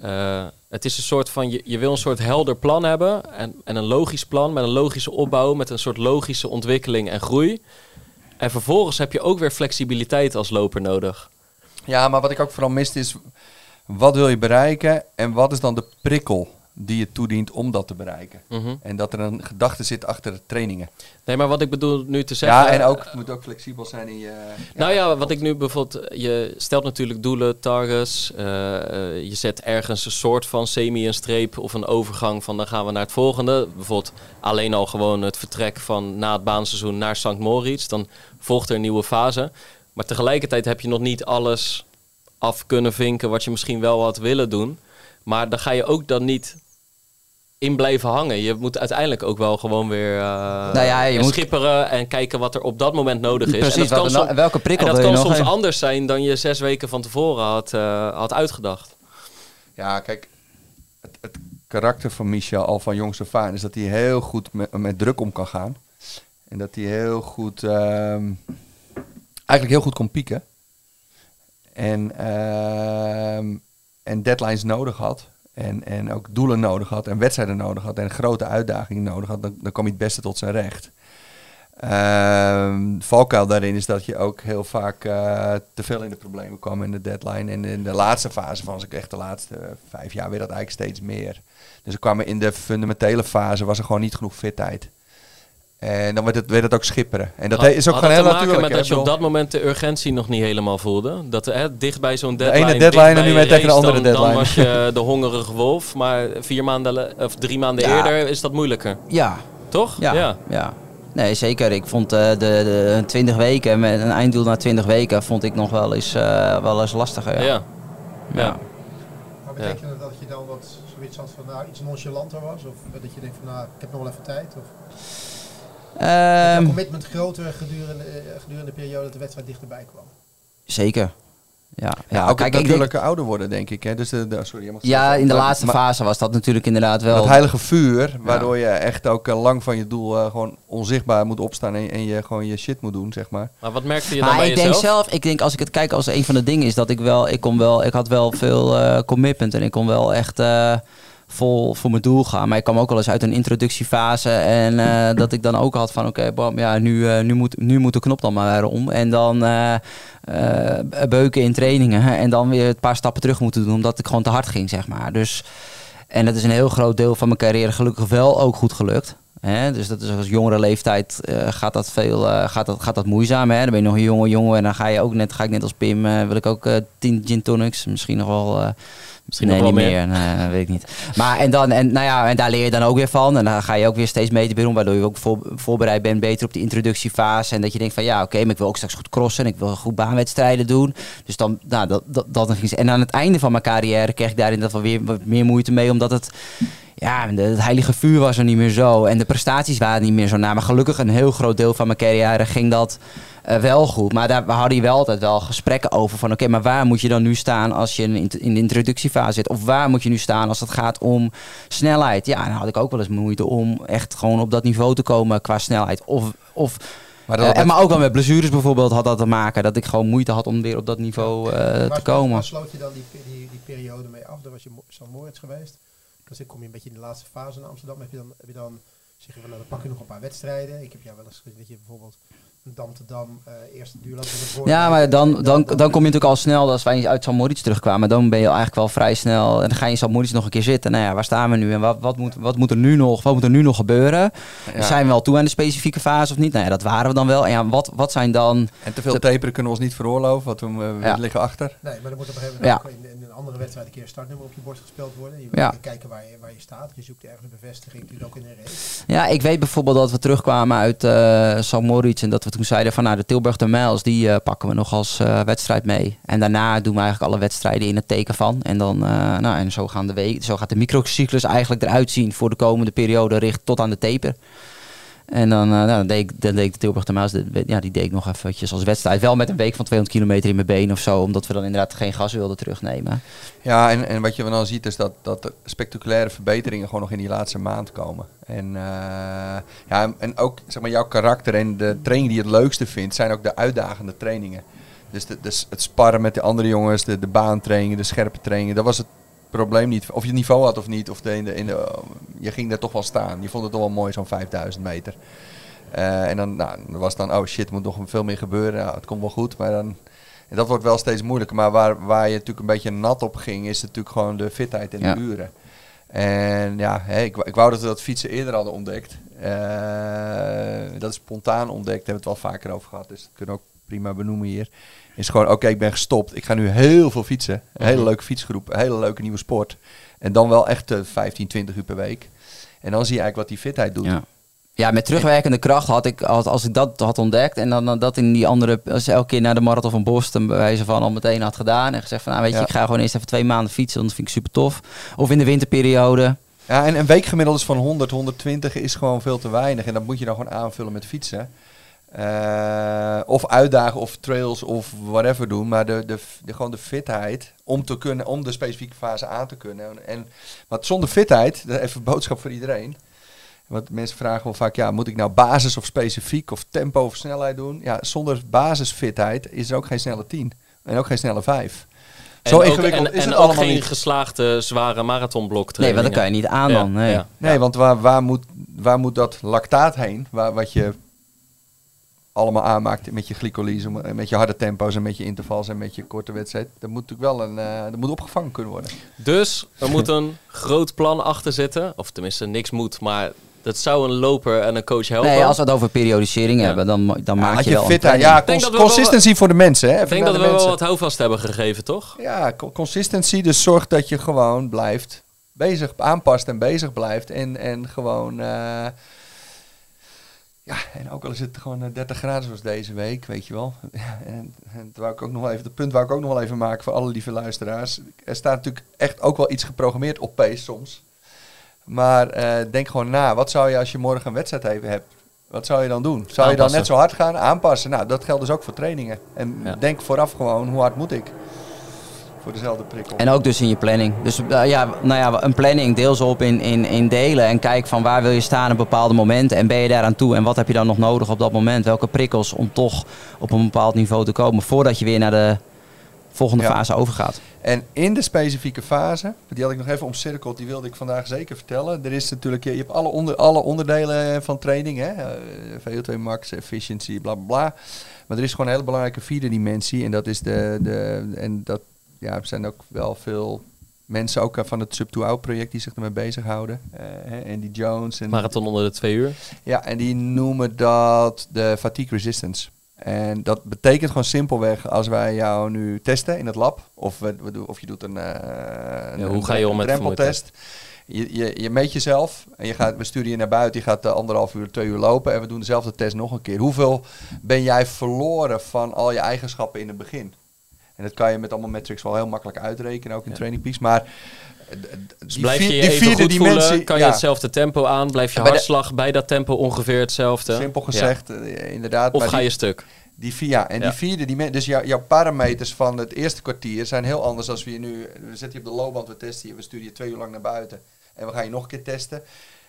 eh, het is een soort van. Je, je wil een soort helder plan hebben. En, en een logisch plan met een logische opbouw. Met een soort logische ontwikkeling en groei. En vervolgens heb je ook weer flexibiliteit als loper nodig. Ja, maar wat ik ook vooral mist is, wat wil je bereiken en wat is dan de prikkel die je toedient om dat te bereiken? Mhm. En dat er een gedachte zit achter de trainingen. Nee, maar wat ik bedoel nu te zeggen. Ja, en ook, het moet ook flexibel zijn in je... Nou ja, wat ik nu bijvoorbeeld... Je stelt natuurlijk doelen, targets. eh, eh, je zet ergens een soort van semi een streep of een overgang van dan gaan we naar het volgende. Bijvoorbeeld alleen al gewoon het vertrek van na het baanseizoen naar St. Moritz. Dan volgt er een nieuwe fase. Maar tegelijkertijd heb je nog niet alles af kunnen vinken wat je misschien wel had willen doen. Maar dan ga je ook dan niet in blijven hangen. Je moet uiteindelijk ook wel gewoon weer uh, Nou ja, je moet- schipperen en kijken wat er op dat moment nodig is. en dat kan er no- som- welke prikkel en dat wil je kan nog soms anders zijn dan je zes weken van tevoren had, eh, had uitgedacht. Ja, kijk, het, het karakter van Michel al van jongs af aan is dat hij heel goed met, met druk om kan gaan. En dat hij heel goed, ehm, eigenlijk heel goed kon pieken. En, ehm, en deadlines nodig had. En, en ook doelen nodig had. En wedstrijden nodig had. En grote uitdagingen nodig had. Dan, dan kwam hij het beste tot zijn recht. Ehm valkuil daarin is dat je ook heel vaak eh, te veel in de problemen kwam in de deadline. En in de laatste fase van echt de laatste eh, vijf jaar weer dat eigenlijk steeds meer. Dus er kwamen in de fundamentele fase was er gewoon niet genoeg fitheid. En dan werd het, werd het ook schipperen. En dat Had- is ook gewoon heel het te maken natuurlijk. met hè. dat je op dat moment de urgentie nog niet helemaal voelde. Dat hè, dicht bij zo'n De deadline. ene deadline en nu weer tegen de andere dan, Dan deadline. was je [laughs] de hongerige wolf. Maar vier maanden of drie maanden Ja. eerder is dat moeilijker. Ja, Toch? Ja, ja. Nee, zeker. Ik vond eh, de, de 20 weken met een einddoel na 20 weken vond ik nog wel eens, eh, wel eens lastiger. Ja. Ja. Ja. Ja. Maar betekent dat dat je dan wat zoiets had van nou iets nonchalanter was? Of dat je denkt van nou ik heb nog wel even tijd? Of Ehm, jouw commitment groter gedurende, eh, gedurende de periode dat de wedstrijd dichterbij kwam? zeker. Ja, ja, ook kijk, denk, natuurlijke ouder worden, denk ik. Hè. Dus de, de- sorry, mag ja, zeggen. in de Maar- laatste maar- fase was dat natuurlijk inderdaad wel. Dat heilige vuur, waardoor je echt ook eh, lang van je doel eh, gewoon onzichtbaar moet opstaan en, en je gewoon je shit moet doen, zeg maar. Maar wat merkte je dan Maar bij ik denk zelf, ik denk als ik het kijk als een van de dingen is dat ik wel, ik kon wel, ik had wel veel eh, commitment en ik kon wel echt eh, vol voor mijn doel gaan. Maar ik kwam ook wel eens uit een introductiefase en eh, [laughs] dat ik dan ook had van oké, bam, ja, nu, eh, nu, moet, nu moet de knop dan maar weer om. En dan eh, beuken in trainingen en dan weer een paar stappen terug moeten doen omdat ik gewoon te hard ging, zeg maar. Dus, en dat is een heel groot deel van mijn carrière gelukkig wel ook goed gelukt. Hè? Dus dat is als jongere leeftijd gaat, dat veel, gaat, dat, gaat dat moeizaam. Hè? Dan ben je nog een jonge jongen en dan ga je ook net, ga ik net als Pim, wil ik ook 10 gin tonics. Misschien nog wel... Misschien nee, nog wel niet meer. Nee, weet ik niet. Maar en, dan, en, nou ja, en daar leer je dan ook weer van. En dan ga je ook weer steeds beter weer om. Waardoor je ook voor, voorbereid bent beter op die introductiefase. En dat je denkt van ja, oké, maar ik wil ook straks goed crossen. En ik wil goed baanwedstrijden doen. Dus dan, nou, dat, dat, dat ging. En aan het einde van mijn carrière kreeg ik daarin dat wel weer wat meer moeite mee. Omdat het, ja, de- het heilige vuur was er niet meer zo. En de prestaties waren niet meer zo na. Maar gelukkig een heel groot deel van mijn carrière ging dat eh, wel goed. Maar daar we hadden hier wel altijd wel gesprekken over. Van oké, maar waar moet je dan nu staan als je in, in de introductiefase zit? Of waar moet je nu staan als het gaat om snelheid? Ja, dan had ik ook wel eens moeite om echt gewoon op dat niveau te komen qua snelheid. Of, of Maar eh, dat, en maar ook wel met blessures bijvoorbeeld had dat te maken. Dat ik gewoon moeite had om weer op dat niveau eh, te komen. Waar sloot je dan die, die, die periode mee af? Dan was je San Moritz geweest. Dus dan kom je een beetje in de laatste fase in Amsterdam. Heb je dan, heb je dan zeg je van, nou, dan pak je nog een paar wedstrijden. Ik heb jou wel eens gezien dat je bijvoorbeeld Dam te Dam eh eerste duurloop. Ja, maar dan, dan, dan kom je natuurlijk al snel, als wij uit San Moritz terugkwamen, dan ben je eigenlijk wel vrij snel. En dan ga je in San Moritz nog een keer zitten. Nou ja, waar staan we nu en wat, wat, moet, wat, moet, er nu nog, wat moet er nu nog gebeuren? ja. Zijn we al toe aan de specifieke fase of niet? Nou ja, dat waren we dan wel. En ja, wat, wat zijn dan... En te veel taperen kunnen we ons niet veroorloven, want we, we Ja. liggen achter. Nee, maar dan moet op een gegeven moment Ja. ook in, in andere wedstrijd een keer startnummer op je borst gespeeld worden. Je Ja. moet kijken waar je, waar je staat. Je zoekt ergens een bevestiging, natuurlijk ook in een race. Ja, ik weet bijvoorbeeld dat we terugkwamen uit eh San Moritz en dat we toen zeiden van nou, de Tilburg de Mijls, die eh, pakken we nog als eh, wedstrijd mee. En daarna doen we eigenlijk alle wedstrijden in het teken van. En dan, nou, en zo, gaan de week, zo gaat de microcyclus eigenlijk eruit zien voor de komende periode richt tot aan de taper. En dan, eh, nou, dan, deed ik, deed ik de Tilburg de Maas, ja, die deed ik nog eventjes als wedstrijd. Wel met een week van 200 kilometer in mijn been of zo, omdat we dan inderdaad geen gas wilden terugnemen. Ja, en, en wat je dan ziet is dat, dat er spectaculaire verbeteringen gewoon nog in die laatste maand komen. En, eh, ja, en- ook zeg maar, jouw karakter en de training die je het leukste vindt, zijn ook de uitdagende trainingen. Dus, dus het sparren met de andere jongens, de, de baantrainingen, de scherpe trainingen, dat was het probleem niet. Of je het niveau had of niet, of de, in de, in de, je ging daar toch wel staan. Je vond het toch wel mooi, zo'n 5000 meter. Eh, en dan, nou, was dan, oh shit, er moet nog veel meer gebeuren. Ja, het komt wel goed, maar dan... En dat wordt wel steeds moeilijker. Maar waar, waar je natuurlijk een beetje nat op ging, is natuurlijk gewoon de fitheid en Ja. de uren. En ja, ik, wou- ik wou dat we dat fietsen eerder hadden ontdekt. Eh, dat is spontaan ontdekt, daar hebben we het wel vaker over gehad. Dus dat kunnen ook prima benoemen hier. Is gewoon, oké, ik ben gestopt. Ik ga nu heel veel fietsen. Een hele leuke fietsgroep, een hele leuke nieuwe sport. En dan wel echt eh, 15, 20 uur per week. En dan zie je eigenlijk wat die fitheid doet. Ja. Ja, met terugwerkende kracht had ik, als, als ik dat had ontdekt en dan, dan dat in die andere, als elke keer naar de marathon van Boston bij wijze van al meteen had gedaan en gezegd van, nou weet je, Ja. ik ga gewoon eerst even twee maanden fietsen, want dat vind ik super tof. Of in de winterperiode. Ja, en een weekgemiddelde van 100, 120 is gewoon veel te weinig. En dat moet je dan gewoon aanvullen met fietsen. Eh, of uitdagen of trails of whatever doen. Maar de, de, de, gewoon de fitheid om, te kunnen, om de specifieke fase aan te kunnen. En, want zonder fitheid, [laughs] dat even een boodschap voor iedereen. Want mensen vragen wel vaak, ja, moet ik nou basis of specifiek of tempo of snelheid doen? Ja, zonder basisfitheid is er ook geen snelle 10. En ook geen snelle 5. En Zo ook- ingewikkeld en, is en het ook allemaal geen niet. geslaagde zware marathonblok Nee, want dan kan je niet aan dan. Nee. Ja. Nee, want waar, waar, moet, waar moet dat lactaat heen? Waar, wat je allemaal aanmaakt met je glycolyse, met je harde tempo's en met je intervals en met je korte wedstrijd. Dat moet natuurlijk wel een, eh, dat moet opgevangen kunnen worden. Dus er moet een [laughs] groot plan achter zitten. Of tenminste, niks moet, maar dat zou een loper en een coach helpen. Nee, als we het over periodisering Ja. hebben, dan, dan Ja, maak je je wel planning. ja, cons- dat we wel consistency voor de mensen. Hè? Ik denk dat de we wel wat houvast hebben gegeven, toch? Ja, co- consistency, dus zorg dat je gewoon blijft bezig, aanpast en bezig blijft. En, en gewoon, eh, ja, en ook al is het gewoon eh, 30 graden zoals deze week, weet je wel. [laughs] En, en wou ik ook nog wel even, dat punt wou ik ook nog wel even maken voor alle lieve luisteraars. Er staat natuurlijk echt ook wel iets geprogrammeerd op pace soms. Maar eh, denk gewoon na, wat zou je als je morgen een wedstrijd even hebt? Wat zou je dan doen? Zou je dan net zo hard gaan? Aanpassen. Nou, dat geldt dus ook voor trainingen. En Ja. denk vooraf gewoon, hoe hard moet ik? Voor dezelfde prikkel. En ook dus in je planning. Dus eh, ja, nou ja, een planning deel ze op in, in, in delen. En kijk van waar wil je staan op een bepaalde moment. En ben je daaraan toe. En wat heb je dan nog nodig op dat moment? Welke prikkels om toch op een bepaald niveau te komen. Voordat je weer naar de volgende Ja. fase overgaat. En in de specifieke fase, die had ik nog even omcirkeld, die wilde ik vandaag zeker vertellen. Er is natuurlijk, je hebt alle, onder, alle onderdelen van training, hè? eh, VO2 max, efficiency, bla bla bla. Maar er is gewoon een hele belangrijke vierde dimensie. En dat is de, de en dat ja, er zijn ook wel veel mensen ook eh, van het Sub 2 Out project die zich ermee bezighouden. Hè, Andy Jones. En, Marathon onder de twee uur. ja, en die noemen dat de fatigue resistance. En dat betekent gewoon simpelweg als wij jou nu testen in het lab, of, we, of je doet een, een, hoe ga je om met drempeltest. Je, je, je meet jezelf en je gaat, we sturen je naar buiten. Je gaat anderhalf uur, twee uur lopen en we doen dezelfde test nog een keer. Hoeveel ben jij verloren van al je eigenschappen in het begin? En dat kan je met allemaal metrics wel heel makkelijk uitrekenen, ook in training peaks. Maar Dus die blijf je je die even vierde goed voelen, dimensie- kan je ja, hetzelfde tempo aan, blijf je Bij de- hartslag bij dat tempo ongeveer hetzelfde. Simpel gezegd, eh, inderdaad. Of ga die- je stuk. Die vier, ja, en Ja. die vierde dimensie, dus jou- jouw parameters van het eerste kwartier zijn heel anders als we je nu, we zetten je op de loopband, we testen je, we sturen je twee uur lang naar buiten en we gaan je nog een keer testen.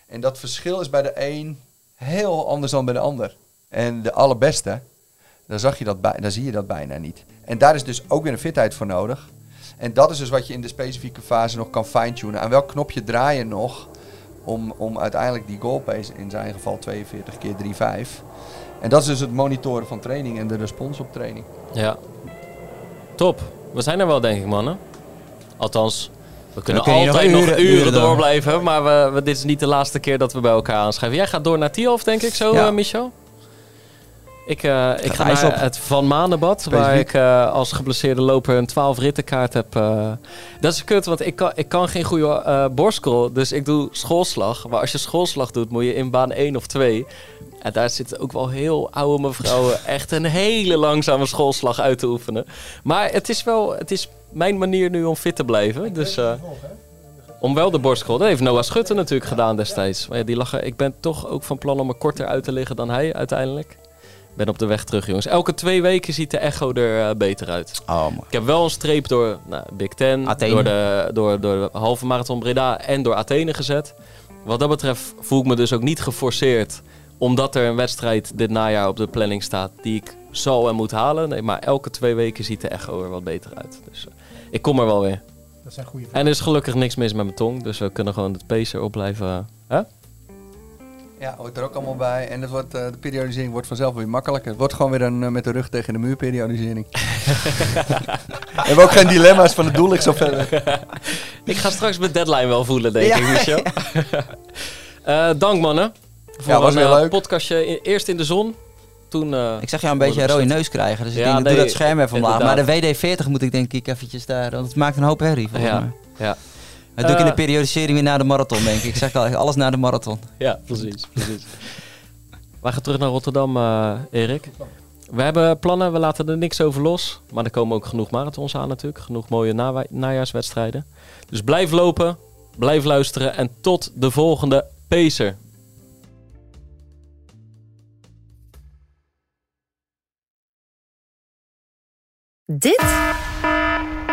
En dat verschil is bij de een heel anders dan bij de ander. En de allerbeste, dan, zag je dat bij, dan zie je dat bijna niet. En daar is dus ook weer een fitheid voor nodig. En dat is dus wat je in de specifieke fase nog kan fine-tunen. Aan welk knopje draai je nog om, om uiteindelijk die goal pace, in zijn geval 42 keer 3,5. En dat is dus het monitoren van training en de respons op training. Ja. Top. We zijn er wel, denk ik, mannen. Althans, we kunnen altijd nog nog uren- uren, uren door. blijven. Maar we, we- dit is niet de laatste keer dat we bij elkaar aanschrijven. Jij gaat door naar Tialf, denk ik zo, Ja. eh, Michel? Ik, eh, ik ga naar op. het Van Maanenbad, waar ik eh, als geblesseerde loper een 12 rittenkaart heb. eh. Dat is kut, want ik kan, ik kan geen goede borstcrawl, dus ik doe schoolslag. Maar als je schoolslag doet, moet je in baan 1 of 2. En daar zitten ook wel heel oude mevrouwen [laughs] echt een hele langzame schoolslag uit te oefenen. Maar het is wel, het is mijn manier nu om fit te blijven. Dus om wel de borstcrawl. Dat heeft Noah Schutte natuurlijk gedaan destijds. Maar ja, die lag er, ik ben toch ook van plan om er korter uit te liggen dan hij uiteindelijk. Ik ben op de weg terug, jongens. Elke twee weken ziet de echo er eh, beter uit. Oh, mooi. Ik heb wel een streep door nou, Big Ten, Athene. door de, door, door de halve marathon Breda en door Athene gezet. Wat dat betreft voel ik me dus ook niet geforceerd. Omdat er een wedstrijd dit najaar op de planning staat die ik zal en moet halen. Nee, maar elke twee weken ziet de echo er wat beter uit. Dus eh, ik kom er wel weer. Dat zijn goede En er is gelukkig niks mis met mijn tong. Dus we kunnen gewoon het pacer op blijven. eh, Hè? Ja, hoort er ook allemaal bij. En het wordt, eh, de periodisering wordt vanzelf weer makkelijker. Het wordt gewoon weer een eh, met de rug tegen de muur periodisering. [laughs] we hebben ook geen dilemma's van het doel ik zo verder. Ik ga straks mijn deadline wel voelen, denk Ja, ik, Michel. [laughs] Eh, dank, mannen. Voor Ja, was een weer leuk. podcastje. Eerst in de zon. Toen... eh, Ik zag jou een beetje een rode neus krijgen, dus ik denk, nee, doe dat scherm even omlaag. Maar de WD-40 moet ik denk ik eventjes daar, want het maakt een hoop herrie volgens Ja, mij. ja. Dat doe ik in de Eh, periodisering weer na de marathon, denk ik. Ik zeg al, alles na de marathon. [laughs] Ja, precies. precies. We gaan terug naar Rotterdam, eh, Erik. We hebben plannen, we laten er niks over los. Maar er komen ook genoeg marathons aan natuurlijk. Genoeg mooie nawa- najaarswedstrijden. Dus blijf lopen, blijf luisteren en tot de volgende Pacer. Dit